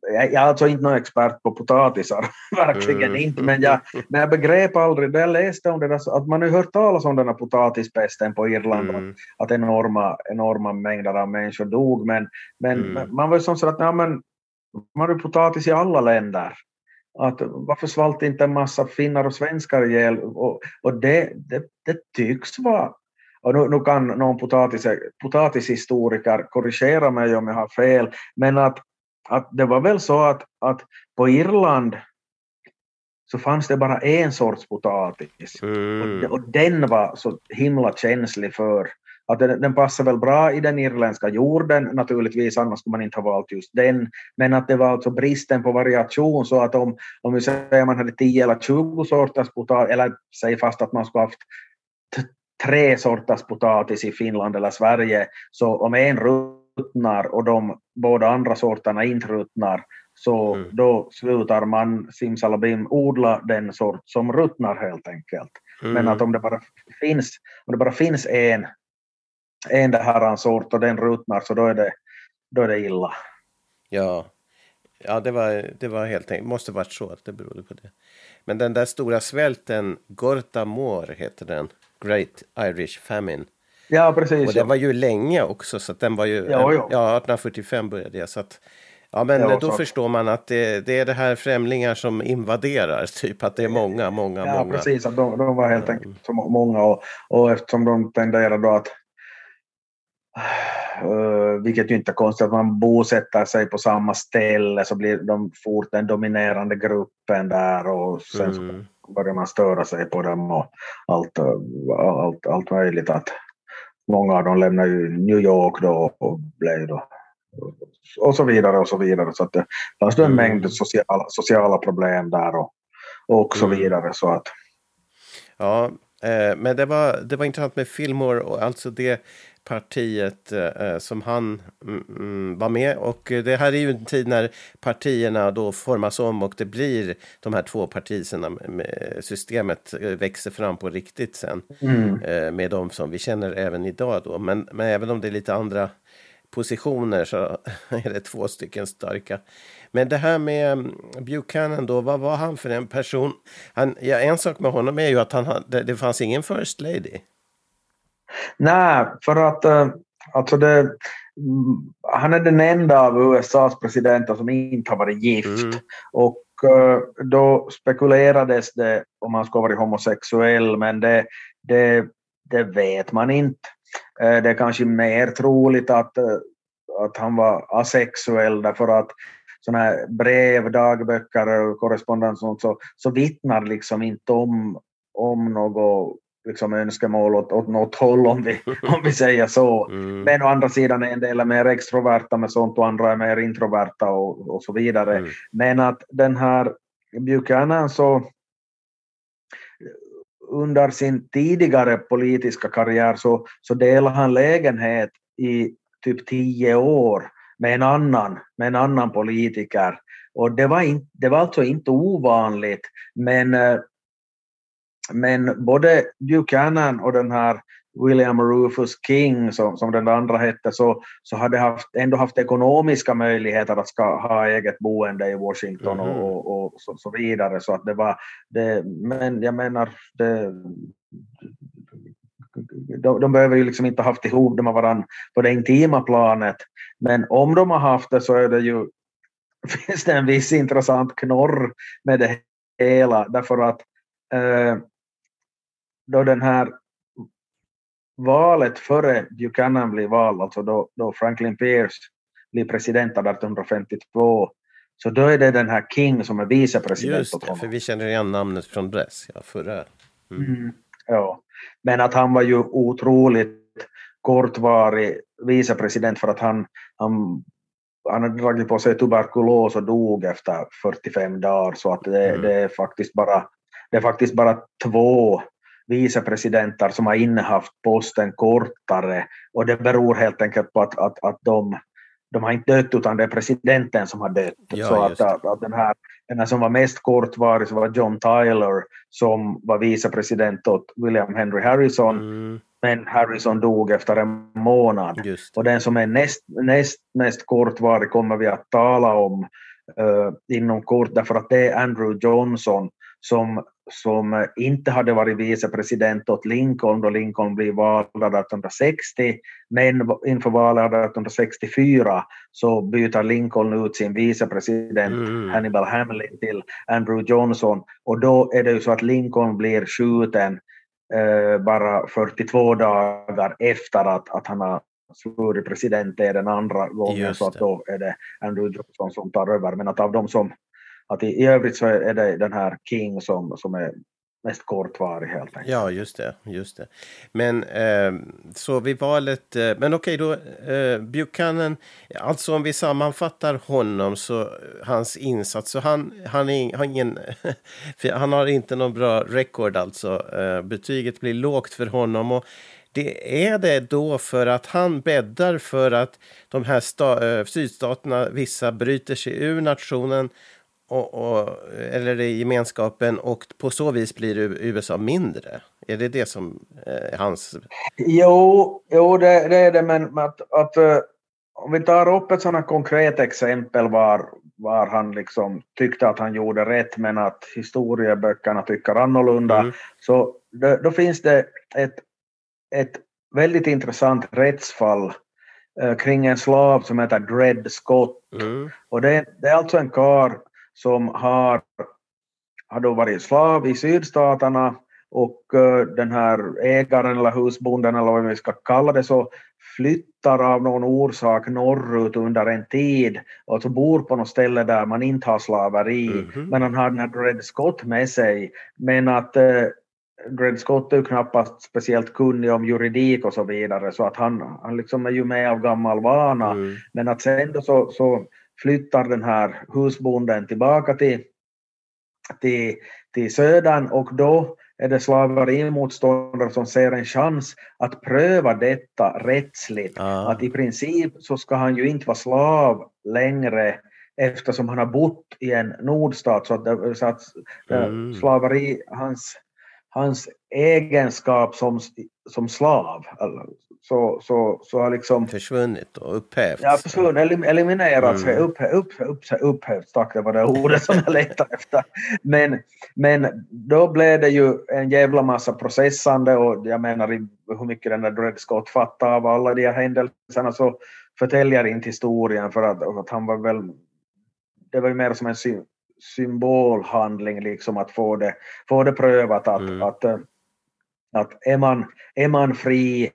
jag är alltså inte någon expert på potatisar, verkligen Mm. inte, men jag, men jag begrep aldrig, det jag läste om det där, att man har ju hört talas om den här potatispesten på Irland, Mm. att enorma, enorma mängder av människor dog, men, men Mm. man var ju som så att, ja, men, man har ju potatis i alla länder. Att varför svalt inte en massa finnar och svenskar ihjäl? Och, och det, det, det tycks vara och nu, nu kan någon potatis, potatishistoriker korrigera mig om jag har fel, men att, att det var väl så att, att på Irland så fanns det bara en sorts potatis. Mm. Och, och den var så himla känslig för att den, den passar väl bra i den irländska jorden naturligtvis, annars skulle man inte ha valt just den. Men att det var alltså bristen på variation så att om, om vi säger man hade 10 eller 20 sorters potatis, eller säg fast att man skulle haft tre sorters potatis i Finland eller Sverige, så om en ruttnar och de båda andra sorterna inte ruttnar, så Mm. då slutar man simsalabim odla den sort som ruttnar helt enkelt. Mm. Men att om det bara finns, om det bara finns en, en det här sort och den ruttnar så då är det, då är det illa. Ja, ja det, var, det var helt enkelt, måste varit så att det berodde på det. Men den där stora svälten, Gortamor heter den, Great Irish Famine. Ja, precis. Och det var ju länge också, så att den var ju... Ja, ja. ja 1845 började det. Så att, ja, men Ja, då så- förstår man att det, det är det här främlingar som invaderar, typ att det är många, många, Ja, många. precis. Att de, de var helt enkelt så må- många och, och eftersom de tenderar då att Uh, vilket ju inte är konstigt att man bosätter sig på samma ställe så blir de fort den dominerande gruppen där och sen så Mm. börjar man störa sig på dem och allt, allt, allt möjligt. Att många av dem lämnar ju New York då och blev då och så vidare och så vidare. Så att det fanns en Mm. mängd sociala, sociala problem där och, och så Mm. vidare. Så att, Ja, men det var, det var intressant med Fillmore och alltså det partiet eh, som han mm, mm, var med. Och eh, det här är ju en tid när partierna då formas om och det blir de här två partierna systemet eh, växer fram på riktigt sen. mm. eh, med de som vi känner även idag då. Men, men även om det är lite andra positioner så är det två stycken starka. Men det här med mm, Buchanan då, vad var han för en person? Han, ja, en sak med honom är ju att han, hade- det fanns ingen first lady. Nej, för att eh, alltså det, mm, han är den enda av USAs presidenter som inte har varit gift. Mm. Och eh, då spekulerades det om han skulle varit homosexuell, men det, det, det vet man inte. Eh, Det är kanske mer troligt att, att han var asexuell därför att sådana här brev, dagböcker och korrespondens och sånt, så, så vittnar liksom inte om, om något liksom önskemål åt, åt något håll om vi, om vi säger så. Mm. Men å andra sidan är en del är mer extroverta med sånt och andra är mer introverta och, och så vidare. Mm. Men att den här Buchanan så under sin tidigare politiska karriär så, så delade han lägenhet i typ tio år med en annan, med en annan politiker. Och det var, in, det var alltså inte ovanligt, men, eh, men både Buchanan och den här William Rufus King, som, som den andra hette, så, så hade haft, ändå haft ekonomiska möjligheter att ska ha eget boende i Washington Mhm. och, och, och så, så vidare. Så att det var, det, men jag menar, det, de, de behöver ju liksom inte ha haft ihop det med varandra på det intima planet. Men om de har haft det så är det ju, finns det en viss intressant knorr med det hela. Därför att eh, då den här valet före Buchanan blir vald, alltså då, då Franklin Pierce blir president 1852, så då är det den här King som är vicepresident Just det, för vi känner igen namnet från Bress, ja, förra. Mm. Ja. Men att han var ju otroligt kortvarig vicepresident för att han, han, han hade dragit på sig tuberkulos och dog efter 45 dagar så att det, Mm. det, är, faktiskt bara, det är faktiskt bara två vicepresidenter som har innehaft posten kortare och det beror helt enkelt på att, att, att de, de har inte dött utan det är presidenten som har dött. Ja, så att, att den, här, den som var mest kortvarig så var John Tyler som var vicepresident åt William Henry Harrison. Mm, men Harrison dog efter en månad. Och den som är näst, näst mest kortvarig kommer vi att tala om eh, inom kort därför att det är Andrew Johnson som, som eh, inte hade varit vicepresident åt Lincoln då Lincoln blev vald 1860 men inför valet 1864 så byter Lincoln ut sin vicepresident Mm. Hannibal Hamlin till Andrew Johnson. Och då är det ju så att Lincoln blir skjuten eh, bara 42 dagar efter att, att han har svurit president är den andra gången. Så att då är det Andrew Johnson som tar över. Men att av dem som att i, i övrigt så är det den här King som, som är mest kortvarig helt enkelt. Ja, just det. Just det. Men eh, så vid valet... Eh, men okej, då eh, Buchanan... Alltså om vi sammanfattar honom, så hans insats. Så han, han, är, har ingen... för han har inte någon bra record alltså. Eh, betyget blir lågt för honom. Och det är det då för att han bäddar för att de här sta, eh, sydstaterna, vissa bryter sig ur nationen och, och, eller i gemenskapen och på så vis blir USA mindre? Är det det som är hans... Jo, jo det, det är det, men att, att eh, om vi tar upp ett sådant konkret exempel var, var han liksom tyckte att han gjorde rätt men att historieböckerna tycker annorlunda, Mm. så då, då finns det ett, ett väldigt intressant rättsfall eh, kring en slav som heter Dred Scott. Mm. Och det, det är alltså en kar som har, har då varit slav i sydstaterna och eh, den här ägaren eller husbonden eller vad vi ska kalla det så flyttar av någon orsak norrut under en tid och alltså bor på något ställe där man inte har slaveri Mhm. men han har den här Dred Scott med sig men att eh, Dred Scott är ju knappast speciellt kunnig om juridik och så vidare, så att han, han liksom är ju med av gammal vana. Mm. Men att sen då så, så flyttar den här husbonden tillbaka till, till, till södern och då är det slaverimotståndare som ser en chans att pröva detta rättsligt. Ah. Att i princip så ska han ju inte vara slav längre eftersom han har bott i en nordstat så att, det- så att eh, Mm. slaveri, hans, hans egenskap som, som slav, eller så, så, så har liksom Försvunnit och upphävts. Ja, försvunnit, elim- eliminerats, Mm. upp, upp, upp, upphävts, tack det var det ordet som jag letade efter. Men, men då blev det ju en jävla massa processande och jag menar hur mycket den där Dred Scott fattade av alla de här händelserna så förtäljer inte historien för att, att han var väl, det var ju mer som en sy, symbolhandling liksom att få det, få det prövat att, Mm. att, eh, att är, man, är man fri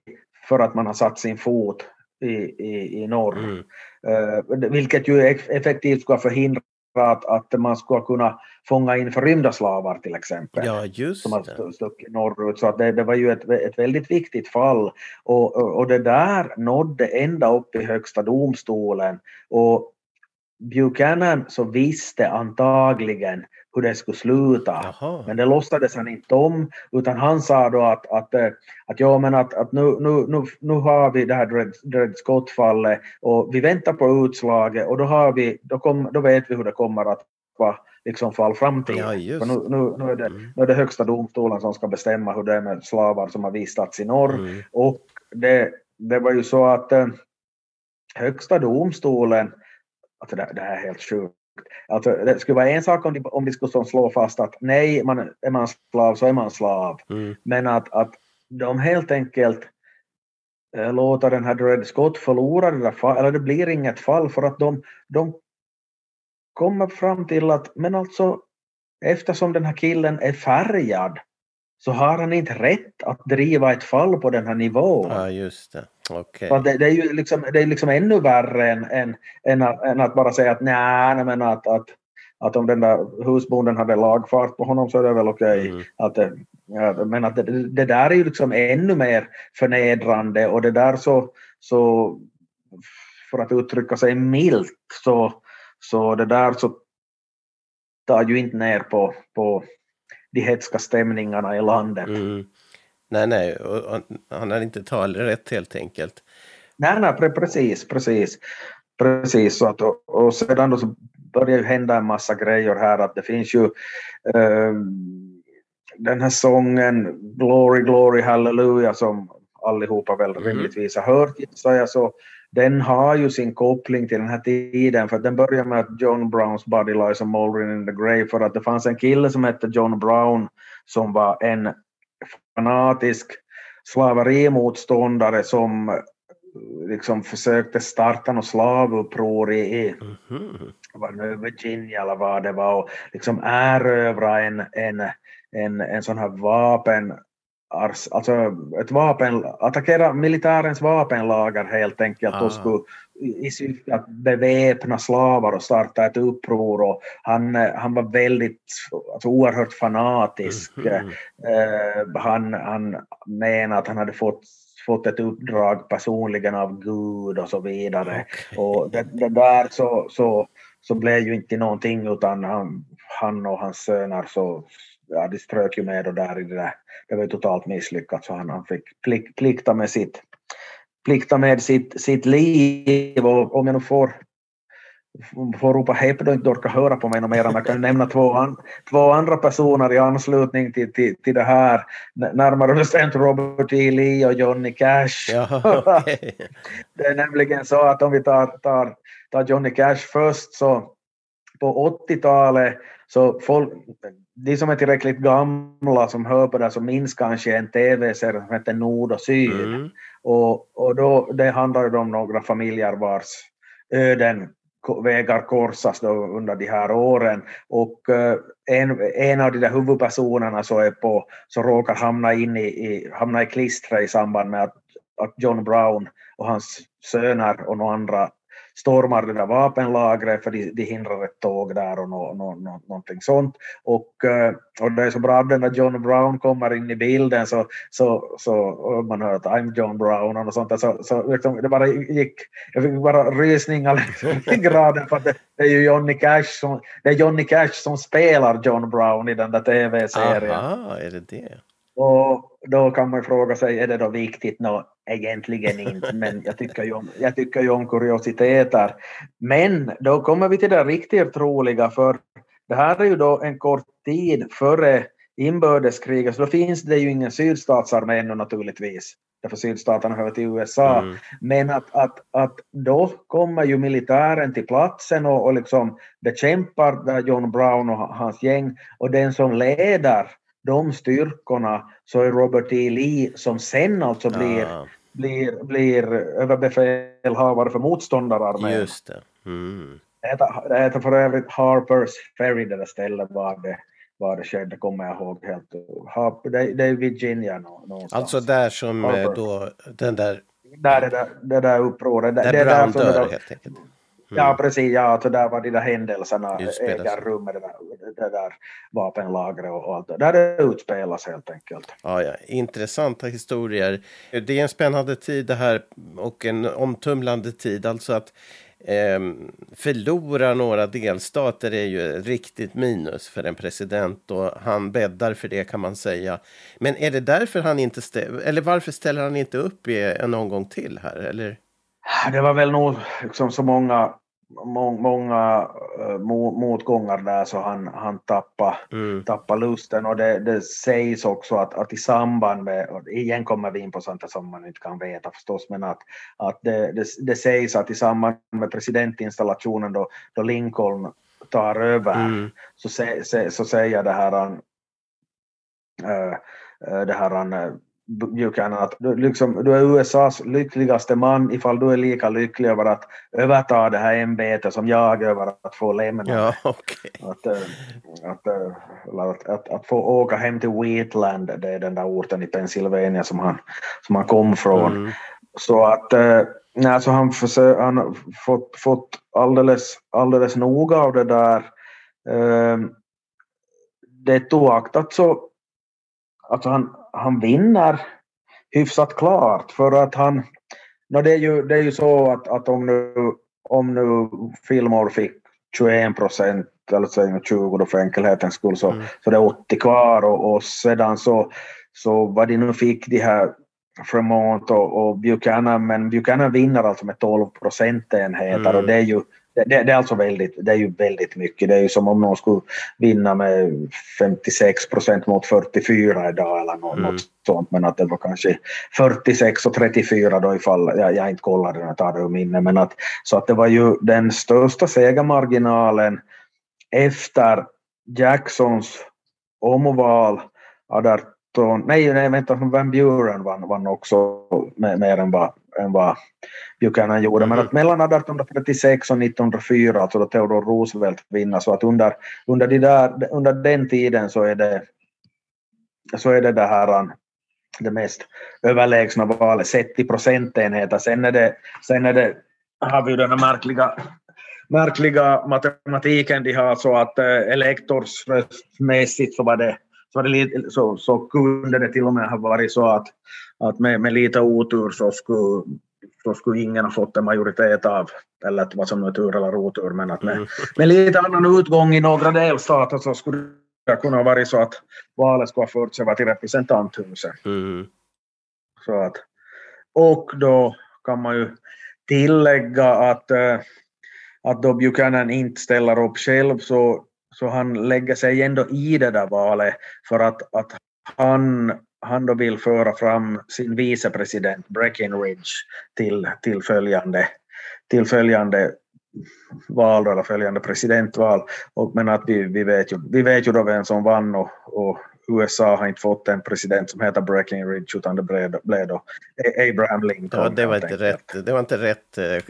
för att man har satt sin fot i, i, i norr, Mm. Eh, vilket ju eff- effektivt ska förhindra att, att man ska kunna fånga in förrymda slavar till exempel. Ja, just som har stuckit norrut. Så att det, det var ju ett, ett väldigt viktigt fall. Och, och, och det där nådde ända upp i högsta domstolen. Och Buchanan så visste antagligen hur det skulle sluta. Jaha. Men det låtsades han inte om, utan han sa då att, att, eh, att, ja, men att, att nu, nu, nu, nu har vi det här Dred, Dred Scott-fallet och vi väntar på utslaget och då, har vi, då, kom, då vet vi hur det kommer att vara liksom för all framtid. Ja, För nu, nu, nu, är det, Mm. nu är det högsta domstolen som ska bestämma hur det är med slavar som har vistats i norr. Mm. Och det, det var ju så att eh, högsta domstolen, alltså det, det här är helt sjukt, alltså det skulle vara en sak om de, om de skulle slå fast att nej, man, är man slav så är man slav, Mm. men att, att de helt enkelt eh, låter den här Dred Scott förlora det där fall, eller det blir inget fall för att de, de kommer fram till att men alltså eftersom den här killen är färgad så har han inte rätt att driva ett fall på den här nivån. Ja, just det. Okej. Så det, det är ju liksom, det är liksom ännu värre än, än, än, att, än att bara säga att nej, men att, att, att om den där husbonden hade lagfart på honom så är det väl okej. Mm. Att, det- ja, men att det, det där är ju liksom ännu mer förnedrande och det där så, så för att uttrycka sig milt så, så det där så tar ju inte ner på, på de hetska stämningarna i landet. Mm. Nej, nej, och, och, han har inte talerätt helt enkelt. Nej, nej, pre- precis, precis. Precis, så att, och, och sedan då så börjar ju hända en massa grejer här att det finns ju eh, den här sången Glory, Glory, Hallelujah som allihopa väl Mhm. rimligtvis har hört gissar jag, så den har ju sin koppling till den här tiden för den börjar med att John Browns body lies a moldering in the grave för att det fanns en kille som hette John Brown som var en fanatisk slaverimotståndare som eh, liksom försökte starta något slavuppror i, Mhm. nu Virginia eller vad det var och liksom erövra en, en, en, en sån här vapen ars- alltså ett vapen, attackera militärens vapenlager helt enkelt Ah. och skulle i syfte att beväpna slavar och starta ett uppror och han, eh, han var väldigt, alltså oerhört fanatisk. Mhm. Eh, han, han menade att han hade fått, fått ett uppdrag personligen av Gud och så vidare. Okej. Och det, det där så, så, så blev ju inte någonting utan han, han och hans söner så ja, de strök ju med och där i det där. Det var ju totalt misslyckat så han, han fick plikt, plikta med sitt plikta med sitt, sitt liv och om jag nu får får ropa hepp då inte orkar höra på mig något mer. Jag kan nämna två, an, två andra personer i anslutning till, till, till det här. Närmare bestämt Robert E. Lee och Johnny Cash. Ja, okej. Det är nämligen så att om vi tar, tar, tar Johnny Cash först så på 80-talet så folk, de som är tillräckligt gamla som hör på det så minns kanske en tv-serie som heter Nord och Syd. Mm. Och, och då, det handlar ju om några familjer vars öden vägar korsas då under de här åren. Och eh, en, en av de där huvudpersonerna så, är på, så råkar hamna, in i, i, hamna i klistret i samband med att, att John Brown och hans söner och några andra stormar det där vapenlagret för de, de hindrar ett tåg där och no, no, no, någonting sånt. Och, eh, och det är så bra när John Brown kommer in i bilden så, så, så man hör att I'm John Brown och sånt där, så, så liksom, det bara gick, jag fick bara rysningar liksom i graden för att det, det, är ju Johnny Cash som, det är Johnny Cash som spelar John Brown i den där tv-serien. Aha, är det det? Och då kan man fråga sig, är det då viktigt? Nå, egentligen inte, men jag tycker, ju om, jag tycker ju om kuriositeter. Men då kommer vi till det riktigt roliga, för det här är ju då en kort tid före inbördeskriget, så då finns det ju ingen sydstatsarmé ännu naturligtvis, därför sydstaterna hör till USA. Mm. Men att, att, att då kommer ju militären till platsen och, och liksom bekämpar John Brown och hans gäng, och den som leder de styrkorna så är Robert E. Lee som sen alltså blir, ah. blir, blir överbefälhavare för motståndararmén. Just det. Mm. Det, heter, det heter för övrigt Harpers Ferry det där stället var det, var det skedde, kommer jag ihåg helt. Det, det är Virginia någonstans. Alltså där som eh, Harper. då den där... Där det där, det där upproret. Där det, Brown dör helt enkelt. Mm. Ja, precis. Ja, alltså där var de där händelserna äger rum med det där, det där vapenlagret och allt där det utspelas helt enkelt. Ja, ja, intressanta historier. Det är en spännande tid det här och en omtumlande tid. Alltså att eh, förlora några delstater är ju riktigt minus för en president och han bäddar för det kan man säga. Men är det därför han inte eller varför ställer han inte upp i en omgång till här? Eller? Det var väl nog liksom så många många uh, motgångar där så han, han tappade, mm. tappade lusten och det, det sägs också att, att i samband med, och igen kommer vi in på sånt som man inte kan veta förstås, men att, att det, det, det sägs att i samband med presidentinstallationen då, då Lincoln tar över mm. så, så, så säger det här han, uh, det här han Buchanan att du, liksom, du är USAs lyckligaste man ifall du är lika lycklig över att överta det här ämbetet som jag över att få lämna ja, okay. att, äh, att, äh, att, att, att, få åka hem till Wheatland, det är den där orten i Pennsylvania som han, som han kom från. Mm. Så att äh, nej, så han har fått, fått alldeles, alldeles noga av det där. Det oaktat så alltså han, han vinner hyfsat klart för att han, no det, är ju, det är ju så att, att om nu, om nu Fillmore fick 21 procent eller så 20 då för enkelhetens skull så, mm. så det är 80 kvar och, och sedan så, så vad de nu fick de här Fremont och, och Buchanan, men Buchanan vinner alltså med 12 procentenheter mm. och det är ju det, det, är alltså väldigt, det är ju väldigt mycket. Det är ju som om någon skulle vinna med 56 procent mot 44 idag eller något, mm. sånt. Men att det var kanske 46 och 34 då ifall jag, jag inte kollade den, jag tar det ur minne. Men att, så att det var ju den största segermarginalen efter Jacksons omval 18, nej, nej vänta, Van Buren vann, vann också med, mer än vad än vad Buchanan gjorde. Men mm. att mellan 1836 och 1904, alltså då Theodore Roosevelt vinner, så att under, under, de där, under den tiden så är det, så är det det här det mest överlägsna valet, sett i procentenheter. Sen är det, sen är det, har vi den här märkliga märkliga matematiken de har så att eh, elektorsröstmässigt så var det så, var det lite, så, så kunde det till och med ha varit så att, att med, med lite otur så skulle, så skulle ingen ha fått en majoritet av, eller vad som nu är tur eller otur, men att med, mm. med lite annan utgång i några delstater så skulle det kunna vara så att valet skulle ha förts över till representanthuset. Mm. Så att, och då kan man ju tillägga att, eh, att då Buchanan inte ställer upp själv så så han lägger sig ändå i det där valet för att, att han, han då vill föra fram sin vicepresident Breckinridge till, till, följande, till följande val, eller följande presidentval. Och, men att vi, vi, vet ju, vi vet ju då vem som vann och, och USA har inte fått en president som heter Breckinridge utan det blev, då Abraham Lincoln. Ja, det, var inte rätt, det var inte rätt eh,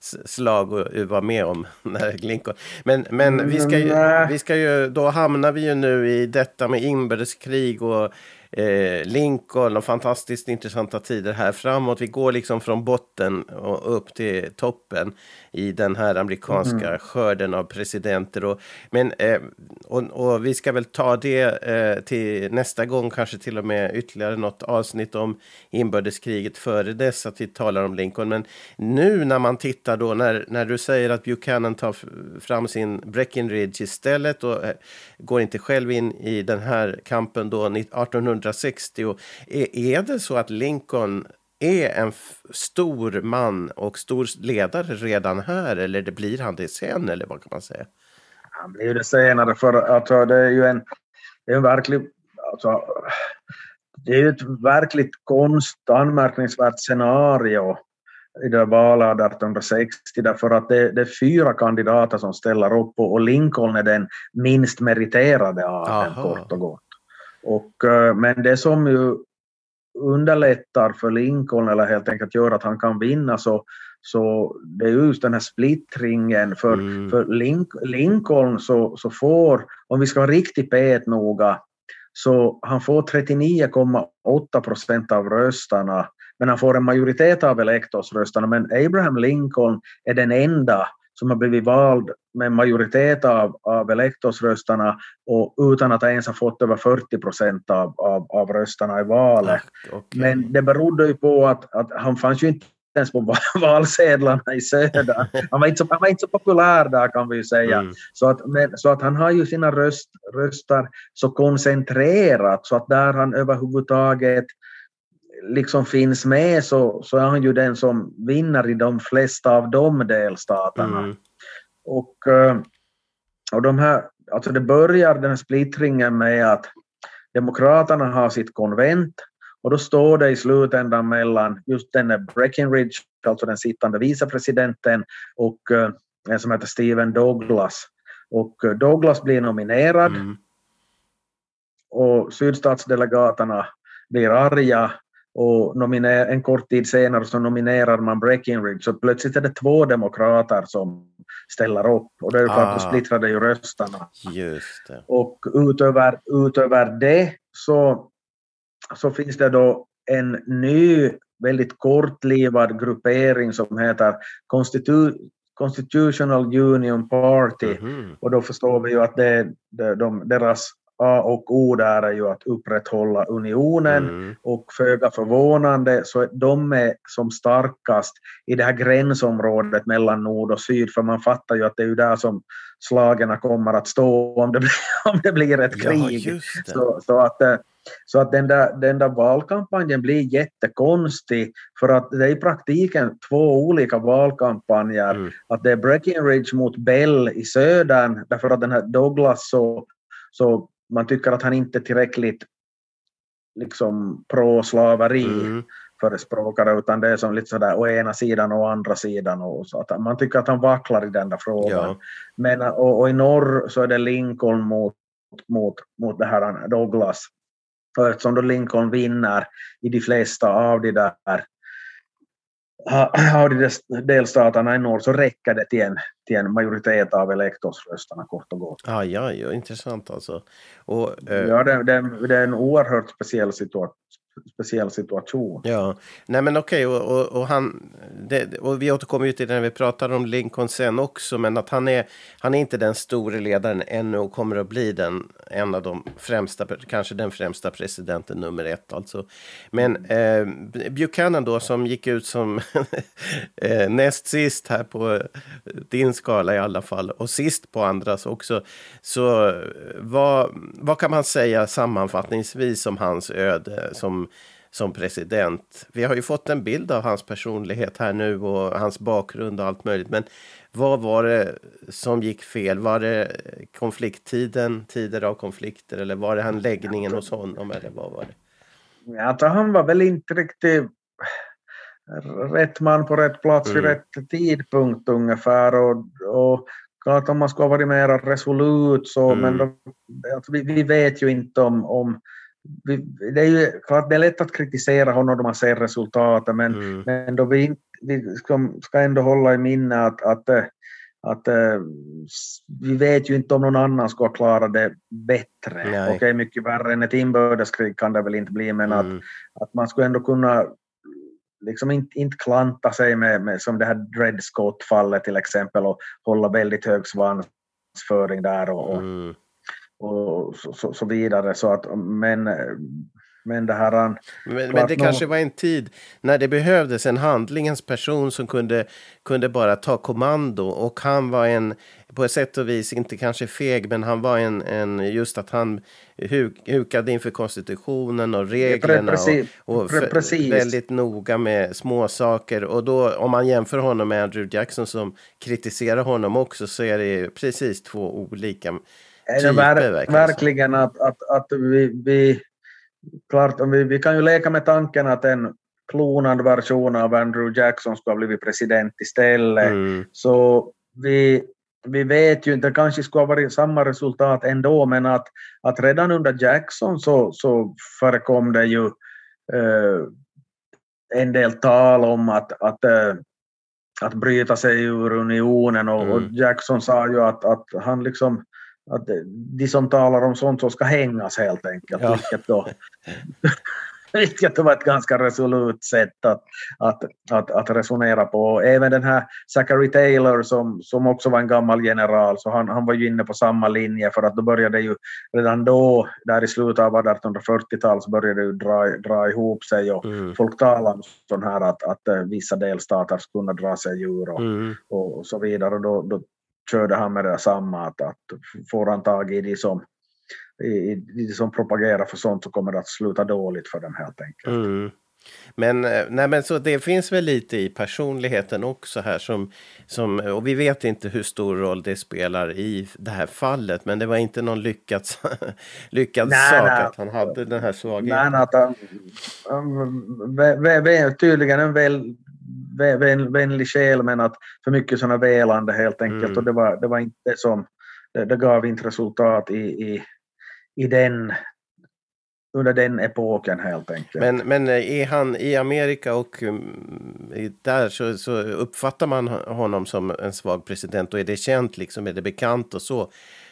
slag att vara med om när Lincoln. Men, men vi, ska ju, vi ska ju, då hamnar vi ju nu i detta med inbördeskrig och eh, Lincoln och fantastiskt intressanta tider här framåt. Vi går liksom från botten och upp till toppen i den här amerikanska mm. skörden av presidenter. Och, men, eh, och, och, vi ska väl ta det eh, till nästa gång, kanske till och med ytterligare något avsnitt om inbördeskriget före dess, att vi talar om Lincoln. Men nu när man tittar då, när, när du säger att Buchanan tar fram sin Breckinridge istället och eh, går inte själv in i den här kampen då 1860. Är, är det så att Lincoln är en stor man och stor ledare redan här eller det blir han det sen eller vad kan man säga? Han blir det senare för alltså, det är ju en, det är en verklig, alltså, det är ju ett verkligt konst, anmärkningsvärt scenario i det valet 1860 därför att det, det, är fyra kandidater som ställer upp och Lincoln är den minst meriterade av dem kort och gott. Och, eh, men det som ju underlättar för Lincoln eller helt enkelt gör att han kan vinna så, så det är just den här splittringen. För, mm. för Link, Lincoln så, så får, om vi ska vara riktigt petnoga, så han får 39,8 procent av rösterna men han får en majoritet av elektorsrösterna. Men Abraham Lincoln är den enda som har blivit vald med majoritet av, av elektorsrösterna och utan att ens ha fått över 40 procent av, av, av rösterna i valet. Ah, okay. Men det berodde ju på att, att han fanns ju inte ens på valsedlarna i söder. Han var inte så, han var inte så populär där kan vi säga. Mm. Så, att, men, så att han har ju sina röst, röster så koncentrerat så att där han överhuvudtaget liksom finns med så, så är han ju den som vinner i de flesta av de delstaterna. Mm. Och, eh, och de här, alltså det börjar den här splittringen med att Demokraterna har sitt konvent och då står det i slutändan mellan just den Breckinridge, alltså den sittande vicepresidenten, och uh, en som heter Stephen Douglas. Och uh, Douglas blir nominerad mm. och sydstatsdelegaterna blir arga och nominer, en kort tid senare så nominerar man Breckinridge så plötsligt är det två demokrater som ställer upp och det är klart ah. splittrade ju rösterna. Just det. Och utöver, utöver det så, så finns det då en ny väldigt kortlivad gruppering som heter Constitu Constitutional Union Party mm -hmm. och då förstår vi ju att det, det, de, deras A och O där är ju att upprätthålla unionen mm. och föga förvånande så är de är som starkast i det här gränsområdet mellan nord och syd för man fattar ju att det är ju där som slagen kommer att stå om det blir, om det blir ett krig. Ja, så, så, att, eh, så att den där, den där valkampanjen blir jättekonstig för att det är i praktiken två olika valkampanjer. Mm. Att det är Breckinridge mot Bell i södern därför att den här Douglas så så man tycker att han inte är tillräckligt liksom pro-slaveri mm. förespråkare utan det är som lite sådär å ena sidan och å andra sidan. Och så att man tycker att han vacklar i den där frågan. Ja. Men, och, och, i norr så är det Lincoln mot, mot, mot det här Douglas. Och eftersom då Lincoln vinner i de flesta av de där av de delstaterna i norr så räcker det till en, till en majoritet av elektorsrösterna kort och gott. Ah, ja, ja, intressant alltså. Och, eh... Ja, det, det, det, är en oerhört speciell situation speciell situation. Ja, nej men okej, och, och, och, han, det, och vi återkommer ju till det när vi pratar om Lincoln sen också, men att han är, han är inte den store ledaren ännu och kommer att bli den, en av de främsta, kanske den främsta presidenten nummer ett alltså. Men eh, Buchanan då som gick ut som eh, näst sist här på din skala i alla fall och sist på andras också. Så eh, vad, vad kan man säga sammanfattningsvis om hans öde som som president. Vi har ju fått en bild av hans personlighet här nu och hans bakgrund och allt möjligt. Men vad var det som gick fel? Var det konflikttiden, tider av konflikter eller var det han läggningen hos honom eller vad var det? Alltså, han var väl inte riktigt rätt man på rätt plats mm. vid rätt tidpunkt ungefär. Och, och klart om man skulle ha varit mer resolut så, mm. men då, alltså, vi, vi, vet ju inte om, om det är ju klart det är lätt att kritisera honom då man ser resultatet men, mm. men då vi, vi ska, ska ändå hålla i minne att, att, att eh, vi vet ju inte om någon annan skulle klara det bättre. Okej, okay, mycket värre än ett inbördeskrig kan det väl inte bli, men mm. att, att man skulle ändå kunna liksom inte, inte klanta sig med, med som det här Dred Scott-fallet till exempel och hålla väldigt hög svansföring där och, mm. Och, så, så, så, vidare. Så att, men men det här... Men, men det kanske var en tid när det behövdes en handlingens person som kunde, kunde bara ta kommando. Och han var en, på ett sätt och vis, inte kanske feg, men han var en, en just att han hukade inför konstitutionen och reglerna. Precis, och, och precis. väldigt noga med små saker. Och då, om man jämför honom med Andrew Jackson som kritiserar honom också, så är det precis två olika typer. Ver verkligen att, att, att vi, vi klart, vi, vi kan ju leka med tanken att en klonad version av Andrew Jackson skulle ha blivit president istället. Mm. Så vi, vi vet ju inte, det kanske skulle ha varit samma resultat ändå, men att, att redan under Jackson så, så förekom det ju eh, en del tal om att, att, eh, att bryta sig ur unionen och, mm. och Jackson sa ju att, att han liksom att de som talar om sånt så ska hängas helt enkelt. Ja. Vilket, då, vilket var ett ganska resolut sätt att, att, att, att resonera på. Även den här Zachary Taylor som, som också var en gammal general, så han, han var ju inne på samma linje för att då började ju redan då, där i slutet av 1840-talet, så började det ju dra, dra ihop sig och mm. folk talade om sån här att, att eh, vissa delstater skulle kunna dra sig ur och, mm. och, och så vidare. Och då, då körde han med det samma att, att får han tag i de som, i, i de som propagerar för sånt så kommer det att sluta dåligt för dem helt enkelt. Mm. Men, eh, nej, men så det finns väl lite i personligheten också här som, som, och vi vet inte hur stor roll det spelar i det här fallet, men det var inte någon lyckad, lyckad nej, sak nej. att han hade den här svagheten. Nej, att han, han, tydligen en väl vänlig själ men att för mycket sådana välande helt enkelt mm. och det var, det var inte som, det, det gav inte resultat i, i, i den under den epoken helt enkelt. Men, men är han i Amerika och um, där så, så, uppfattar man honom som en svag president och är det känt liksom, är det bekant och så?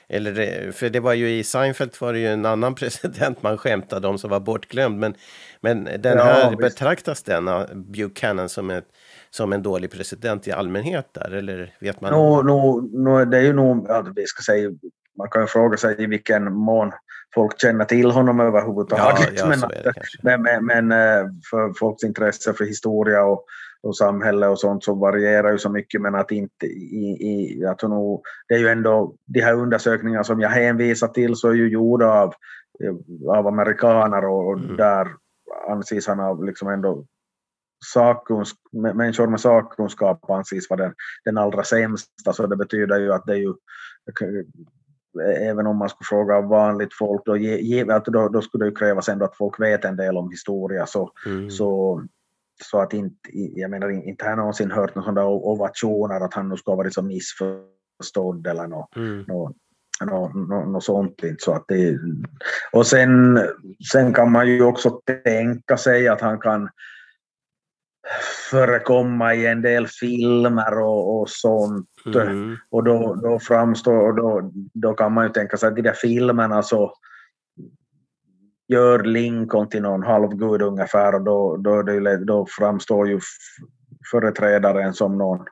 Eller, för det var ju i Seinfeld var det ju en annan president man skämtade om som var bortglömd. Men, men den ja, här, visst. betraktas denna Buchanan som ett som en dålig president i allmänhet där, eller vet man? No, no, no, det är ju nog, ja, vi ska säga, man kan ju fråga sig i vilken mån folk känner till honom överhuvudtaget. Ja, ja, men, men, men, eh, för folks intresse för historia och, och samhälle och sånt så varierar ju så mycket men att inte i, i jag tror nog, det är ju ändå de här undersökningarna som jag hänvisar till så är ju gjorda av, av amerikaner och, och mm. där anses han av liksom ändå sakkunsk, människor med sakkunskap anses vara den, den allra sämsta, så det betyder ju att det är ju även om man skulle fråga vanligt folk, då, ge, då, då skulle det ju krävas ändå att folk vet en del om historia. Så, mm. så, så att inte, jag menar, inte har jag någonsin hört några sådana ovationer att han nu ska ha varit så missförstådd eller något, mm. något, något, något, något sånt. Så att det, och sen, sen kan man ju också tänka sig att han kan förekomma i en del filmer och, och sånt. Mm. Och då, då framstår, och då, då kan man ju tänka sig att de där filmerna så gör Lincoln till någon halvgud ungefär och då, då, då framstår ju företrädaren som någon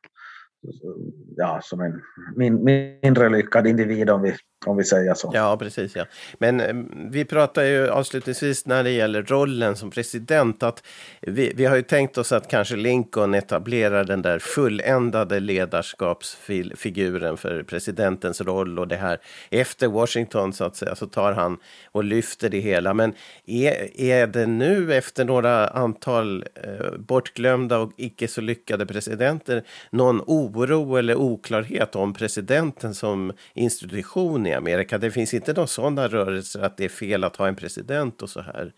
ja, som en min, mindre lyckad individ om vi, om vi säger så. Ja, precis. Ja. Men eh, vi pratar ju avslutningsvis när det gäller rollen som president att vi, vi har ju tänkt oss att kanske Lincoln etablerar den där fulländade ledarskapsfiguren för presidentens roll och det här efter Washington så att säga så tar han och lyfter det hela. Men är, är det nu efter några antal eh, bortglömda och icke så lyckade presidenter någon oro eller oklarhet om presidenten som institution i Amerika? Det finns inte någon sådana rörelser att det är fel att ha en president och så här?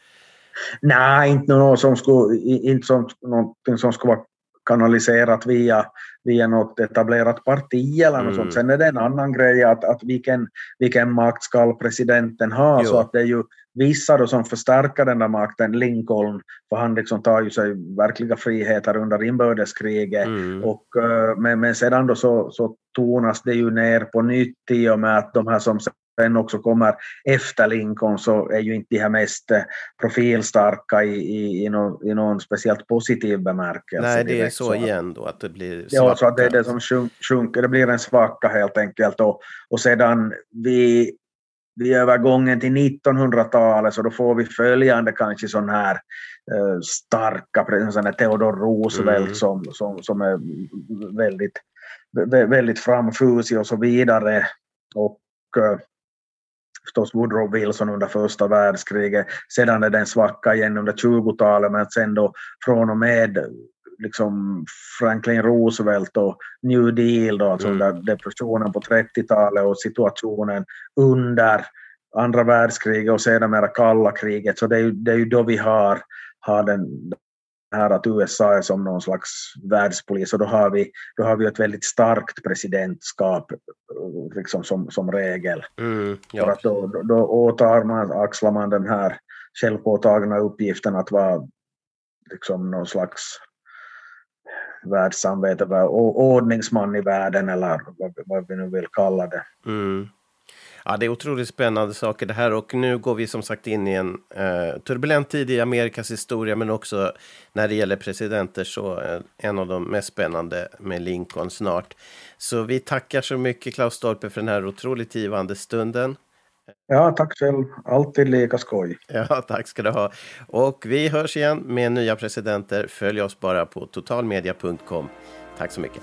Nej, inte något som skulle, inte som, någonting som skulle vara kanaliserat via, via något etablerat parti eller något Mm. sånt. Sen är det en annan grej att, att vilken, vilken makt ska presidenten ha, Jo. så att det är ju vissa då som förstärker den där makten, Lincoln, för han liksom tar ju sig verkliga friheter under inbördeskriget. Mm. Och, eh, men, men sedan då så, så tonas det ju ner på nytt i och med att de här som sen också kommer efter Lincoln så är ju inte de här mest eh, profilstarka i, i, i, någon, i någon speciellt positiv bemärkelse. Nej, det är så att- igen då att det blir Ja, så att det är svacka. det som sjunk- sjunker, det blir en svacka helt enkelt. Och, och sedan vi, vi övergången till 1900-talet så då får vi följande kanske sån här eh, starka, sån här Theodore Roosevelt Mm. som, som, som är väldigt, vä- väldigt framfusig och så vidare. Och eh, förstås Woodrow Wilson under första världskriget. Sedan är det en svacka igen under 20-talet men sen då från och med liksom Franklin Roosevelt och New Deal, då, alltså Mm. depressionen på 30-talet och situationen under andra världskriget och sedermera kalla kriget. Så det är ju, det är ju då vi har, har den här att USA är som någon slags världspolis och då har vi, då har vi ett väldigt starkt presidentskap liksom som, som regel. Mm, För ja, att då, då, då åtar man, axlar man den här självpåtagna uppgiften att vara liksom någon slags världssamvete, ordningsman i världen eller vad, vad vi nu vill kalla det. Mm. Ja, det är otroligt spännande saker det här och nu går vi som sagt in i en eh, turbulent tid i Amerikas historia men också när det gäller presidenter så eh, en av de mest spännande med Lincoln snart. Så vi tackar så mycket Klaus Stolpe för den här otroligt givande stunden. Ja, tack själv. Alltid lika skoj. Ja, tack ska du ha. Och vi hörs igen med nya presidenter. Följ oss bara på totalmedia.com. Tack så mycket.